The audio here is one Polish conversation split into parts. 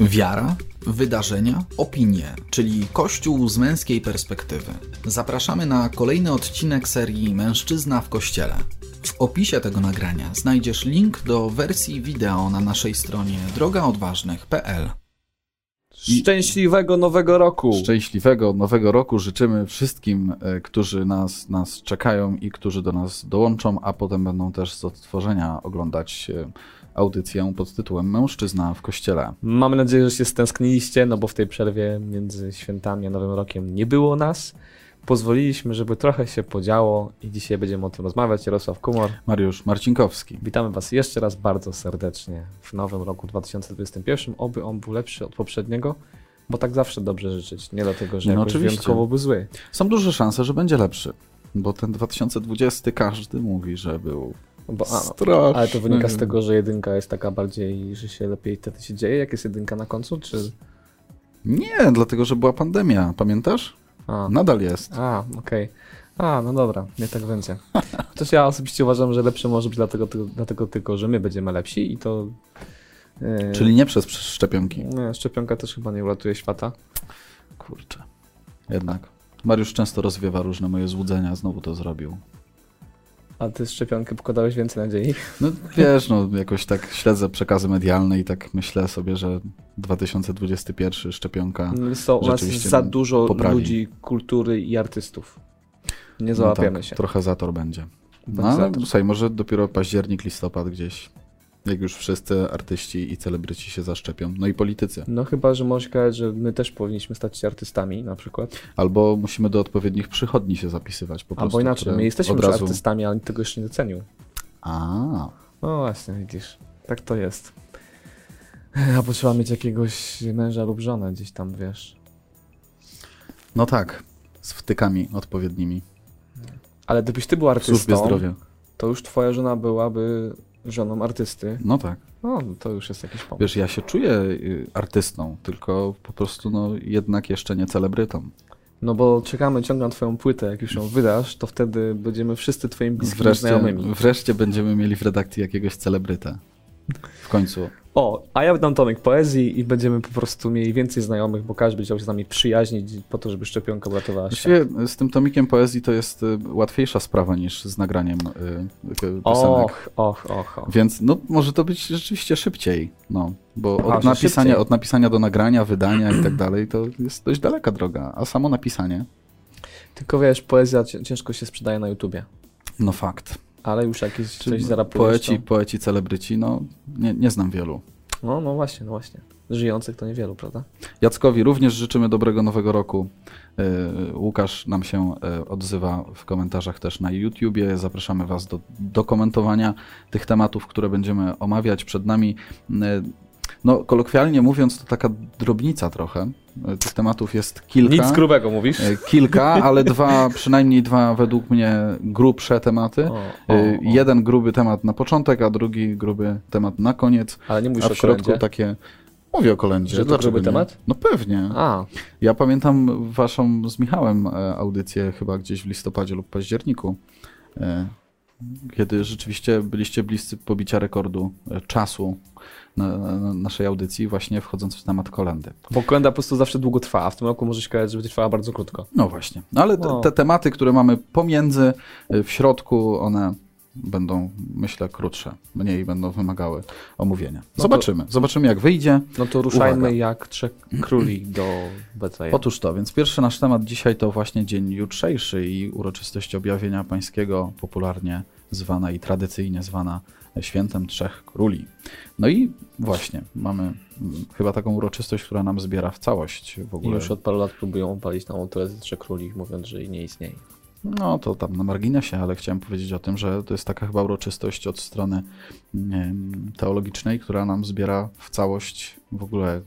Wiara, wydarzenia, opinie, czyli Kościół z męskiej perspektywy. Zapraszamy na kolejny odcinek serii Mężczyzna w Kościele. W opisie tego nagrania znajdziesz link do wersji wideo na naszej stronie drogaodważnych.pl. Szczęśliwego nowego roku! Szczęśliwego nowego roku życzymy wszystkim, e, którzy nas, nas czekają i którzy do nas dołączą, a potem będą też z odtworzenia oglądać e, audycję pod tytułem Mężczyzna w Kościele. Mamy nadzieję, że się stęskniliście, no bo w tej przerwie między świętami a Nowym Rokiem nie było nas. Pozwoliliśmy, żeby trochę się podziało i dzisiaj będziemy o tym rozmawiać. Jarosław Kumor. Mariusz Marcinkowski. Witamy Was jeszcze raz bardzo serdecznie w nowym roku 2021. Oby on był lepszy od poprzedniego, bo tak zawsze dobrze życzyć. Nie dlatego, że No jakoś oczywiście. wyjątkowo był zły. Są duże szanse, że będzie lepszy, bo ten 2020 każdy mówi, że był Bo, a, straszny. ale to wynika z tego, że jedynka jest taka bardziej, że się lepiej wtedy się dzieje, jak jest jedynka na końcu, czy... Nie, dlatego, że była pandemia, pamiętasz? A, Nadal jest. A, okej. A, no dobra, nie tak będzie. Chociaż ja osobiście uważam, że lepsze może być dlatego, dlatego tylko, że my będziemy lepsi i to... Yy, Czyli nie przez szczepionki. Nie, szczepionka też chyba nie uratuje świata. Kurczę. Jednak. Mariusz często rozwiewa różne moje złudzenia, znowu to zrobił. A ty szczepionkę pokładałeś więcej nadziei? No wiesz, no jakoś tak śledzę przekazy medialne i tak myślę sobie, że 2021 szczepionka. No, u nas za dużo poprawi. ludzi, kultury i artystów. Nie no załapiemy tak, się. Trochę zator będzie. No ale słuchaj, może dopiero październik, listopad gdzieś, jak już wszyscy artyści i celebryci się zaszczepią. No i politycy. No chyba, że możesz powiedzieć, że my też powinniśmy stać się artystami na przykład. Albo musimy do odpowiednich przychodni się zapisywać po prostu. Albo inaczej, my jesteśmy już razu... artystami, ale nikt tego jeszcze nie docenił. A, No właśnie, widzisz. Tak to jest. Albo trzeba mieć jakiegoś męża lub żonę gdzieś tam, wiesz. no tak, z wtykami odpowiednimi Ale gdybyś ty był artystą, to już twoja żona byłaby żoną artysty. No tak. No, to już jest jakiś pomysł. Wiesz, ja się czuję y, artystą, tylko po prostu no jednak jeszcze nie celebrytą. No bo czekamy ciągle na twoją płytę, jak już ją wydasz, to wtedy będziemy wszyscy twoimi bliskimi Wreszcie, znajomymi. wreszcie będziemy mieli w redakcji jakiegoś celebrytę. W końcu. O, a ja wydam tomik poezji i będziemy po prostu mieli więcej znajomych, bo każdy będzie chciał się z nami przyjaźnić po to, żeby szczepionka uratowała. Właściwie z tym tomikiem poezji to jest y, łatwiejsza sprawa niż z nagraniem y, y, piosenek. Och, och, och, och. Więc no, może to być rzeczywiście szybciej, no, bo A, od że napisania, szybciej. od napisania do nagrania, wydania i tak dalej, to jest dość daleka droga, a samo napisanie, Tylko wiesz, poezja cię- ciężko się sprzedaje na YouTubie. no fakt. Ale już jakieś coś zarapujesz, poeci, to... poeci, celebryci, no nie, nie znam wielu. No, no właśnie, no właśnie. Żyjących to niewielu, prawda? Jackowi również życzymy dobrego nowego roku. Yy, Łukasz nam się yy, odzywa w komentarzach też na YouTubie. Zapraszamy Was do, do komentowania tych tematów, które będziemy omawiać przed nami. Yy, No, kolokwialnie mówiąc, to taka drobnica trochę. Tych tematów jest kilka. Nic grubego mówisz? Yy, Kilka, ale dwa, przynajmniej dwa według mnie grubsze tematy. O, o, Yy, o. Jeden gruby temat na początek, a drugi gruby temat na koniec. Ale nie mówisz A w o środku kolędzie? takie. Mówię o kolędzie. Że to gruby temat? No pewnie. A, Ja pamiętam waszą z Michałem e, audycję chyba gdzieś w listopadzie lub październiku, e, kiedy rzeczywiście byliście bliscy pobicia rekordu e, czasu na, na naszej audycji, właśnie wchodząc w temat kolendy. bo kolenda po prostu zawsze długo trwa, a w tym roku może się okazać, że będzie trwała bardzo krótko. No właśnie. No ale te, No. te tematy, które mamy pomiędzy, e, w środku, one będą, myślę, krótsze. Mniej będą wymagały omówienia. to- Zobaczymy. Zobaczymy, jak wyjdzie. No to ruszajmy Uwaga. jak trzech króli do Betlejem. Otóż to, więc pierwszy nasz temat dzisiaj to właśnie dzień jutrzejszy i uroczystość objawienia pańskiego, popularnie zwana i tradycyjnie zwana świętem Trzech Króli. No i właśnie, mamy chyba taką uroczystość, która nam zbiera w całość w I ogóle. już od paru lat próbują opalić tą teorię trzech króli, mówiąc, że nie istnieje. No to tam na marginesie, ale chciałem powiedzieć o tym, że to jest taka chyba uroczystość od strony teologicznej, która nam zbiera w całość w ogóle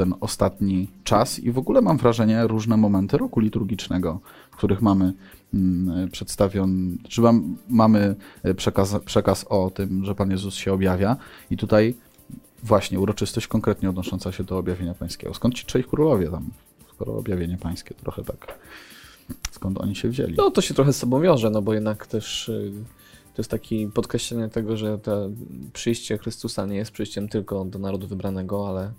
ten ostatni czas i w ogóle mam wrażenie różne momenty roku liturgicznego, w których mamy mm, przedstawiony, czy mam, mamy e, przekaz, przekaz o tym, że Pan Jezus się objawia i tutaj właśnie uroczystość konkretnie odnosząca się do objawienia pańskiego. Skąd ci trzej królowie tam, skoro objawienie pańskie, trochę tak, skąd oni się wzięli? No to się trochę z sobą wiąże, no bo jednak też y, to jest taki podkreślenie tego, że to przyjście Chrystusa nie jest przyjściem tylko do narodu wybranego, ale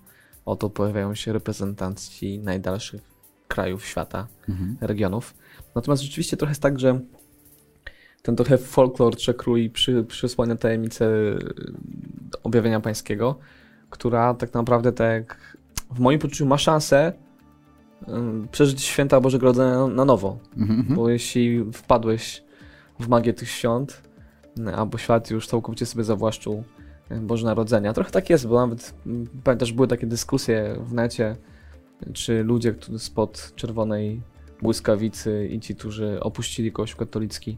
oto pojawiają się reprezentanci najdalszych krajów świata, Mhm. regionów. Natomiast rzeczywiście trochę jest tak, że ten trochę folklor Króli przy, przysłania tajemnicę y, objawienia pańskiego, która tak naprawdę tak w moim poczuciu ma szansę ym, przeżyć święta Bożego Narodzenia na, nowo. Mhm. mhm. Bo jeśli wpadłeś w magię tych świąt, y, albo świat już całkowicie sobie zawłaszczył Boże Narodzenia. Trochę tak jest, bo nawet mm, pamiętasz, były takie dyskusje w necie, czy ludzie którzy spod czerwonej błyskawicy i ci, którzy opuścili Kościół katolicki,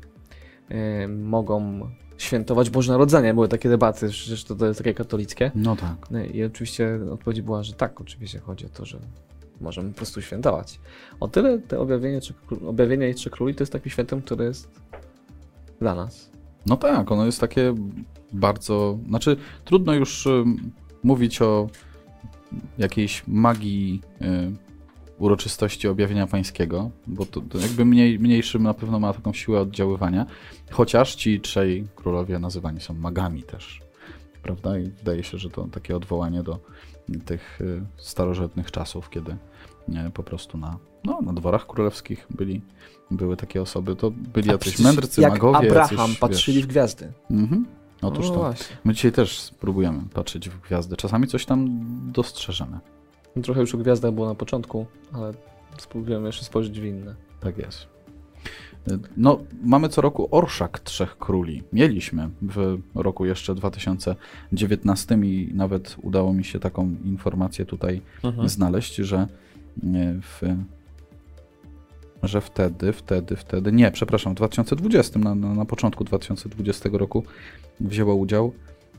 y, mogą świętować Boże Narodzenie. Były takie debaty, że to, to jest takie katolickie. No tak. No I oczywiście odpowiedź była, że tak, oczywiście chodzi o to, że możemy po prostu świętować. O tyle te objawienie, Kró- objawienie i Króli to jest takim świętem, który jest dla nas. No tak, ono jest takie bardzo. Znaczy, trudno już ym, mówić o jakiejś magii y, uroczystości objawienia pańskiego, bo to, to jakby mniej, mniejszym na pewno ma taką siłę oddziaływania, chociaż ci trzej królowie nazywani są magami też, prawda? I wydaje się, że to takie odwołanie do tych y, starożytnych czasów, kiedy y, po prostu na, no, na dworach królewskich byli, były takie osoby, to byli A jacyś mędrcy, jak magowie, Abraham jacyś, patrzyli wiesz, w gwiazdy. Mhm. Otóż no to. właśnie. My dzisiaj też spróbujemy patrzeć w gwiazdy. Czasami coś tam dostrzeżemy. Trochę już o gwiazdach było na początku, ale spróbujemy jeszcze spojrzeć w inne. Tak jest. No, mamy co roku Orszak Trzech Króli. Mieliśmy w roku jeszcze 2019 i nawet udało mi się taką informację tutaj znaleźć, że nie, w, że wtedy, wtedy, wtedy, nie, przepraszam, w 2020, na, na, na początku 2020 roku wzięło udział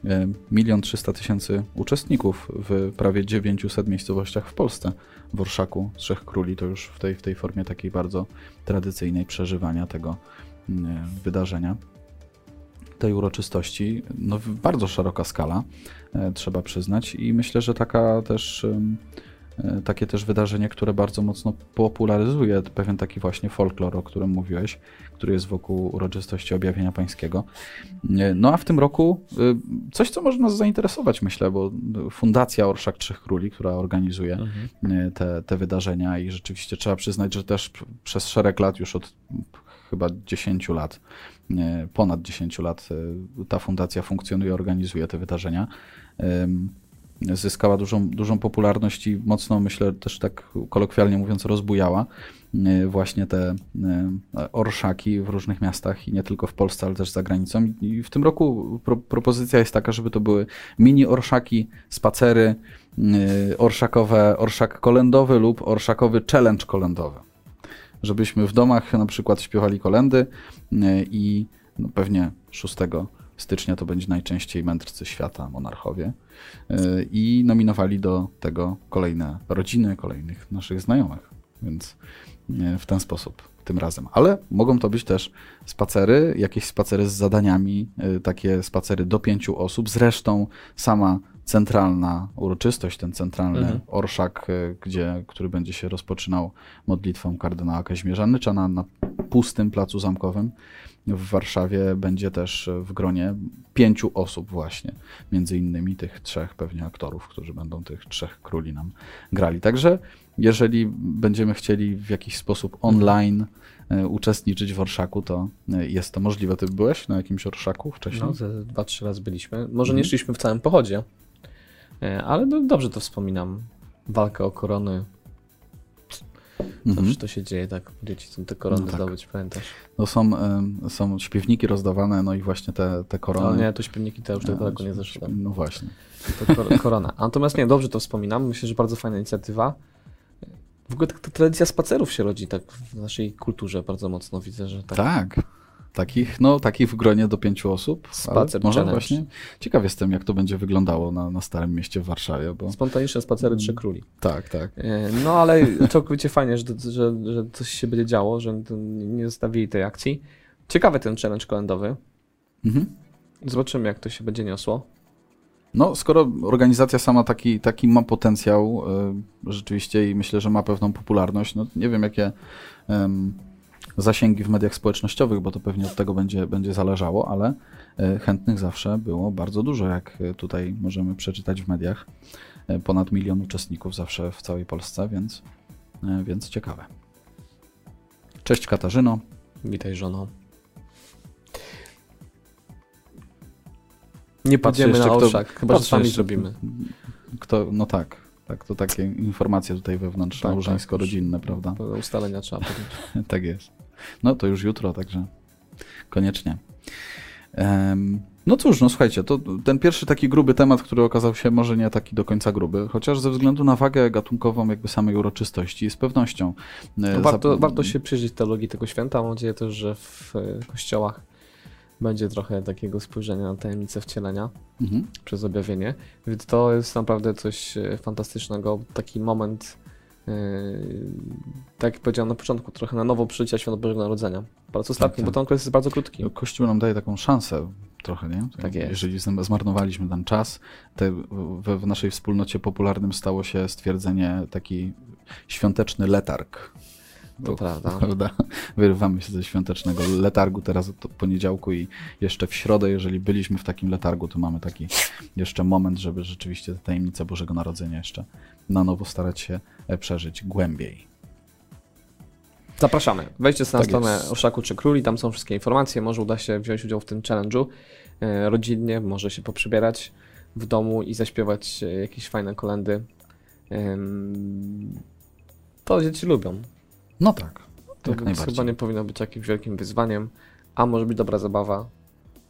e, milion trzysta tysięcy uczestników w prawie 900 miejscowościach w Polsce. W Orszaku Trzech Króli to już w tej, w tej formie takiej bardzo tradycyjnej przeżywania tego mm, wydarzenia, tej uroczystości. No, bardzo szeroka skala, e, trzeba przyznać, i myślę, że taka też. E, Takie też wydarzenie, które bardzo mocno popularyzuje pewien taki właśnie folklor, o którym mówiłeś, który jest wokół uroczystości objawienia pańskiego. E, No a w tym roku y, coś, co może nas zainteresować, myślę, bo Fundacja Orszak Trzech Króli, która organizuje e, te, te wydarzenia i rzeczywiście trzeba przyznać, że też przez szereg lat, już od chyba 10 lat, e, ponad 10 lat e, ta fundacja funkcjonuje, organizuje te wydarzenia. Zyskała dużą, dużą popularność i mocno, myślę, też tak kolokwialnie mówiąc, rozbujała e, właśnie te e, orszaki w różnych miastach i nie tylko w Polsce, ale też za granicą. I w tym roku pro, propozycja jest taka, żeby to były mini orszaki, spacery, y, orszakowe, orszak kolendowy lub orszakowy challenge kolendowy. Żebyśmy w domach na przykład śpiewali kolendy i no pewnie 6 stycznia to będzie najczęściej mędrcy świata, monarchowie y, i nominowali do tego kolejne rodziny, kolejnych naszych znajomych. Więc y, w ten sposób tym razem. Ale mogą to być też spacery, jakieś spacery z zadaniami, y, takie spacery do pięciu osób. Zresztą sama centralna uroczystość, ten centralny Mhm. orszak, gdzie, który będzie się rozpoczynał modlitwą kardynała Kazimierza Nycza na, na pustym placu zamkowym w Warszawie będzie też w gronie pięciu osób właśnie, między innymi tych trzech pewnie aktorów, którzy będą tych trzech króli nam grali. Także jeżeli będziemy chcieli w jakiś sposób online e, uczestniczyć w orszaku, to e, jest to możliwe. Ty byłeś na jakimś orszaku wcześniej? No, ze dwa, trzy razy byliśmy. Może Mhm. nie szliśmy w całym pochodzie, e, ale dobrze to wspominam. Walka o korony. Mhm. Zawsze to się dzieje, tak? Dzieci chcą te korony No tak. zdobyć, pamiętasz? No są, em, są śpiewniki rozdawane, no i właśnie te, te korony. Ale nie, to śpiewniki to już tak daleko nie zeszły. No właśnie. To kor- korona. Natomiast nie, dobrze to wspominam. Myślę, że bardzo fajna inicjatywa. W ogóle ta, ta tradycja spacerów się rodzi tak w naszej kulturze bardzo mocno. Widzę, że tak. Tak. Takich, no, takich w gronie do pięciu osób. Spacer może challenge. właśnie. Ciekaw jestem, jak to będzie wyglądało na, na Starym Mieście w Warszawie, bo Spontaniczne spacery Trzech Króli. tak, tak. E, No ale całkowicie fajnie, że, że, że coś się będzie działo, że nie zostawili tej akcji. Ciekawy ten challenge kalendowy. Mhm. Zobaczymy, jak to się będzie niosło. No, skoro organizacja sama taki, taki ma potencjał y, rzeczywiście i myślę, że ma pewną popularność, no nie wiem, jakie em, zasięgi w mediach społecznościowych, bo to pewnie od tego będzie, będzie zależało, ale e, chętnych zawsze było bardzo dużo, jak tutaj możemy przeczytać w mediach. Ponad milion uczestników zawsze w całej Polsce, więc, więc ciekawe. Cześć Katarzyno. Witaj żono. Nie pójdziemy na orszak, kto, chyba że sami zrobimy. Kto, no tak, tak, to takie informacje tutaj wewnątrz tak, małżeńsko-rodzinne, tak, prawda? Ustalenia trzeba tak jest. No to już jutro, także koniecznie. Um, no cóż, no słuchajcie, to ten pierwszy taki gruby temat, który okazał się może nie taki do końca gruby, chociaż ze względu na wagę gatunkową jakby samej uroczystości z pewnością. No warto, warto się przyjrzeć teologii tego święta. Mam nadzieję też, że w e, kościołach będzie trochę takiego spojrzenia na tajemnicę wcielenia mhm. przez objawienie. Więc to jest naprawdę coś e, fantastycznego. Taki moment, tak jak powiedziałem na początku, trochę na nowo przyjścia Świąt Bożego Narodzenia. Po raz ostatni, tak, tak. bo ten okres jest bardzo krótki. Kościół nam daje taką szansę trochę, nie? Tak jest. Jeżeli zmarnowaliśmy ten czas, te, w, w naszej wspólnocie popularnym stało się stwierdzenie taki świąteczny letarg. To prawda. prawda. Wyrywamy się ze świątecznego letargu teraz od poniedziałku i jeszcze w środę, jeżeli byliśmy w takim letargu, to mamy taki jeszcze moment, żeby rzeczywiście tajemnicę Bożego Narodzenia jeszcze na nowo starać się przeżyć głębiej. Zapraszamy. Wejdźcie na tak stronę jest. Oszaku czy Króli, tam są wszystkie informacje. Może uda się wziąć udział w tym challenge'u e, rodzinnie, może się poprzybierać w domu i zaśpiewać e, jakieś fajne kolendy. To dzieci lubią. No tak. To chyba nie powinno być jakimś wielkim wyzwaniem, a może być dobra zabawa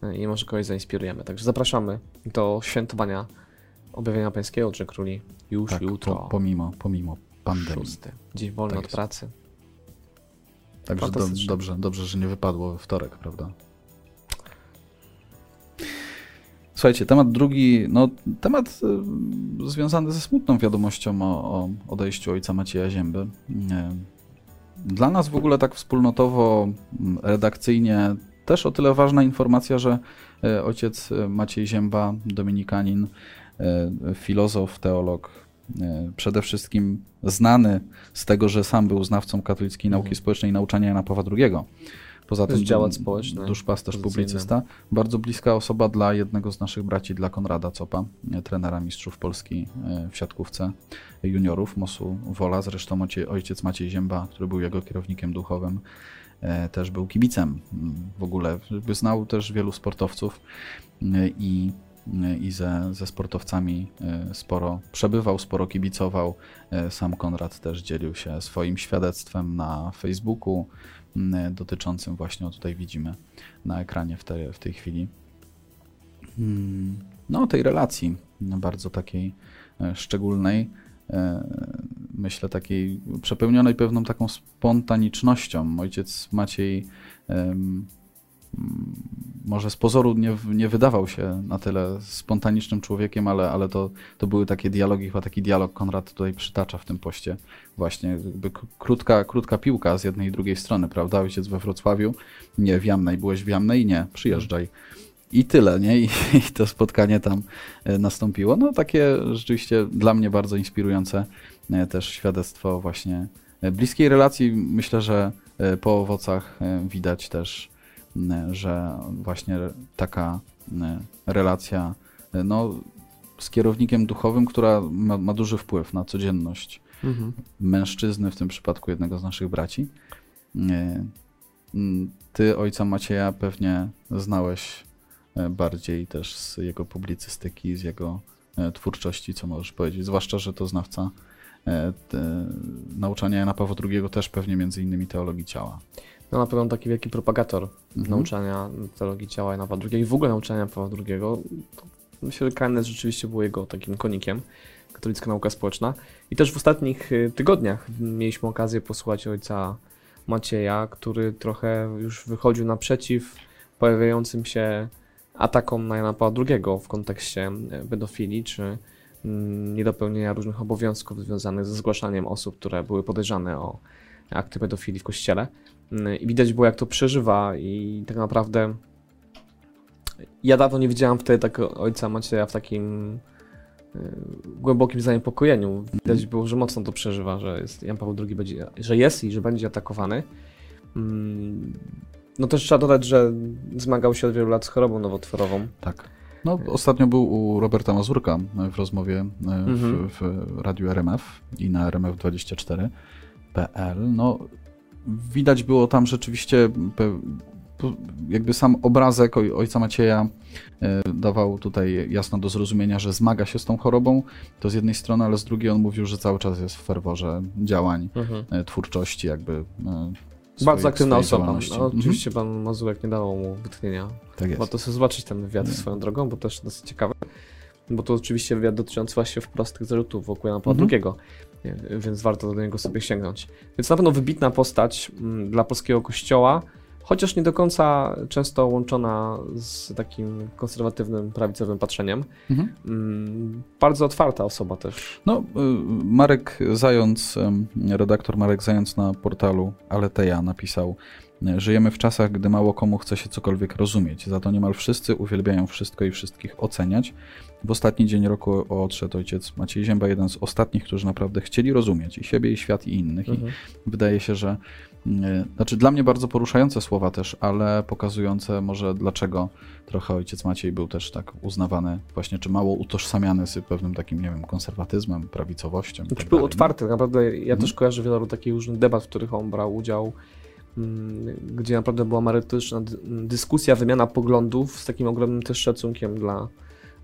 e, i może kogoś zainspirujemy. Także zapraszamy do świętowania objawienia pańskiego czy króli już tak, jutro. Po, pomimo, pomimo pandemii. Szósty. Dzień wolny tak od pracy. Także do, dobrze, dobrze, że nie wypadło we wtorek, prawda? Słuchajcie, temat drugi, no temat y, związany ze smutną wiadomością o, o odejściu ojca Macieja Zięby. Dla nas w ogóle tak wspólnotowo, mm, redakcyjnie też o tyle ważna informacja, że e, ojciec Maciej Zięba, dominikanin, filozof, teolog, przede wszystkim znany z tego, że sam był znawcą katolickiej nauki mhm. społecznej i nauczania Jana Pawła II Poza tym działacz społeczny. Duszpasterz, publicysta. Bardzo bliska osoba dla jednego z naszych braci, dla Konrada Copa, trenera mistrzów Polski e, w siatkówce juniorów Mosu Wola. Zresztą ojciec Maciej Zięba, który był jego kierownikiem duchowym, e, też był kibicem w ogóle. Znał też wielu sportowców e, i i ze, ze sportowcami sporo przebywał, sporo kibicował. Sam Konrad też dzielił się swoim świadectwem na Facebooku, dotyczącym właśnie, o tutaj widzimy na ekranie w, te, w tej chwili, hmm, no tej relacji bardzo takiej e, szczególnej, e, myślę takiej przepełnionej pewną taką spontanicznością. Ojciec Maciej może z pozoru nie, nie wydawał się na tyle spontanicznym człowiekiem, ale, ale to, to były takie dialogi, chyba taki dialog Konrad tutaj przytacza w tym poście. Właśnie jakby krótka, krótka piłka z jednej i drugiej strony, prawda? Ojciec we Wrocławiu, nie w Jamnej, byłeś w Jamnej? Nie, przyjeżdżaj. I tyle, nie? I, I, to spotkanie tam e, nastąpiło. No takie rzeczywiście dla mnie bardzo inspirujące e, też świadectwo właśnie e, bliskiej relacji. Myślę, że po owocach widać też że właśnie taka relacja no, z kierownikiem duchowym, która ma, ma duży wpływ na codzienność mhm. mężczyzny, w tym przypadku jednego z naszych braci. Ty ojca Macieja pewnie znałeś e, bardziej też z jego publicystyki, z jego e, twórczości, co możesz powiedzieć, zwłaszcza, że to znawca e, nauczania Jana Pawła II też pewnie między innymi teologii ciała no na pewno taki wielki propagator mhm. nauczania teologii ciała Jana Pawła II i w ogóle nauczania Pawła II. Myślę, że KNS rzeczywiście był jego takim konikiem, katolicka nauka społeczna. I też w ostatnich y, tygodniach mieliśmy okazję posłuchać ojca Macieja, który trochę już wychodził naprzeciw pojawiającym się atakom na Jana Pawła II w kontekście y, pedofilii czy mm, niedopełnienia różnych obowiązków związanych ze zgłaszaniem osób, które były podejrzane o akty pedofilii w kościele. Mm, I widać było, jak to przeżywa, i tak naprawdę ja dawno nie widziałam wtedy tak ojca Macieja w takim y, głębokim zaniepokojeniu. Widać było, że mocno to przeżywa, że jest Jan Paweł II będzie, że jest i że będzie atakowany. Mm, no też trzeba dodać, że zmagał się od wielu lat z chorobą nowotworową. Tak. No, ostatnio był u Roberta Mazurka w rozmowie e, w, Mhm. w radiu RMF i na rmf24.pl. No, widać było tam rzeczywiście jakby sam obrazek oj, ojca Macieja e, dawał tutaj jasno do zrozumienia, że zmaga się z tą chorobą, to z jednej strony, ale z drugiej on mówił, że cały czas jest w ferworze działań, e, twórczości jakby. e, swojej- Bardzo aktywna osoba. No, Mhm. oczywiście pan Mazurek nie dawał mu wytchnienia. Tak jest. Warto sobie zobaczyć ten wywiad Nie. swoją drogą, bo też dosyć ciekawy. Bo to oczywiście wywiad dotyczący właśnie wprost tych zarzutów wokół Jana Pawła Mhm. II, więc warto do niego sobie sięgnąć. Więc na pewno wybitna postać mm, dla polskiego kościoła, chociaż nie do końca często łączona z takim konserwatywnym, prawicowym patrzeniem. Mhm. Mm, Bardzo otwarta osoba też. No, y, Marek Zając, redaktor Marek Zając na portalu Aleteja napisał y, Żyjemy w czasach, gdy mało komu chce się cokolwiek rozumieć, za to niemal wszyscy uwielbiają wszystko i wszystkich oceniać. W ostatni dzień roku odszedł ojciec Maciej Zięba, jeden z ostatnich, którzy naprawdę chcieli rozumieć i siebie, i świat, i innych. I Mhm. wydaje się, że y, znaczy dla mnie bardzo poruszające słowa też, ale pokazujące może dlaczego trochę ojciec Maciej był też tak uznawany właśnie, czy mało utożsamiany z pewnym takim, nie wiem, konserwatyzmem, prawicowością. i Znaczy tak był dalej, otwarty, naprawdę ja Mhm. też kojarzę wielu takich różnych debat, w których on brał udział, mm, gdzie naprawdę była merytoryczna dy- dyskusja, wymiana poglądów z takim ogromnym też szacunkiem dla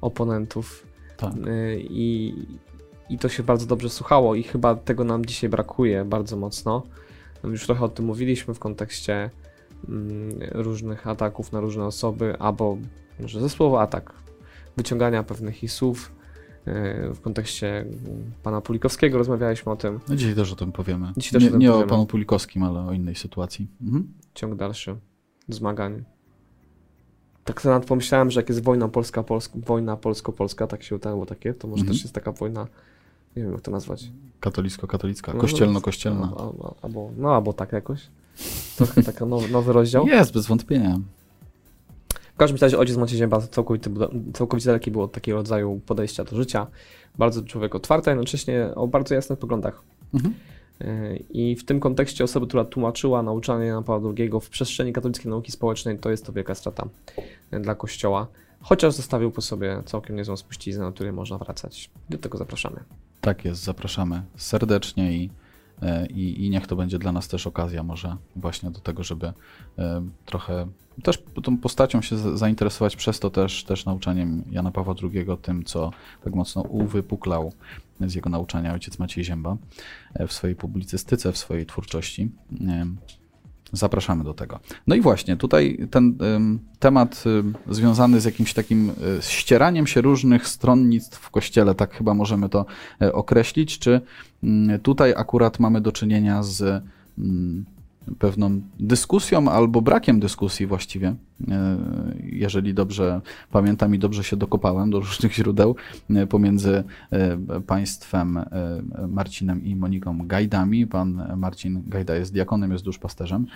oponentów Tak. Y, i, i to się bardzo dobrze słuchało i chyba tego nam dzisiaj brakuje bardzo mocno. Już trochę o tym mówiliśmy w kontekście mm, różnych ataków na różne osoby, albo może zespołowy atak, wyciągania pewnych isów. Y, W kontekście mm, pana Pulikowskiego rozmawialiśmy o tym. No dzisiaj też o tym powiemy. Dzisiaj też nie o tym nie o powiemy. panu Pulikowskim, ale o innej sytuacji. Mhm. Ciąg dalszy zmagań. Tak sobie nawet pomyślałem, że jak jest wojna polska, polska wojna polsko-polska, tak się udało takie, to może Mhm. też jest taka wojna, nie wiem jak to nazwać. Katolicko-katolicka, No, kościelno-kościelna. No, albo, albo, no albo tak jakoś. Trochę taki nowy, nowy rozdział. Jest, bez wątpienia. W każdym razie ojciec Maciej Zięba całkowicie, całkowicie daleki był od takiego rodzaju podejścia do życia. Bardzo człowiek otwarty, a jednocześnie o bardzo jasnych poglądach. Mhm. I w tym kontekście osoba, która tłumaczyła nauczanie Jana Pawła II w przestrzeni katolickiej nauki społecznej, to jest to wielka strata yy, dla Kościoła. Chociaż zostawił po sobie całkiem niezłą spuściznę, na której można wracać. Do tego zapraszamy. Tak jest, zapraszamy serdecznie i, e, i, i niech to będzie dla nas też okazja może właśnie do tego, żeby e, trochę też tą postacią się zainteresować, przez to też, też nauczaniem Jana Pawła II, tym co tak mocno uwypuklał z jego nauczania ojciec Maciej Zięba e, w swojej publicystyce, w swojej twórczości. E, Zapraszamy do tego. No i właśnie, tutaj ten temat ym, związany z jakimś takim ścieraniem się różnych stronnictw w kościele, tak chyba możemy to określić, czy mm, tutaj akurat mamy do czynienia z mm, pewną dyskusją albo brakiem dyskusji właściwie, y, jeżeli dobrze pamiętam i dobrze się dokopałem do różnych źródeł, y, pomiędzy y, państwem Marcinem i Moniką Gajdami. Pan Marcin Gajda jest diakonem, jest duszpasterzem.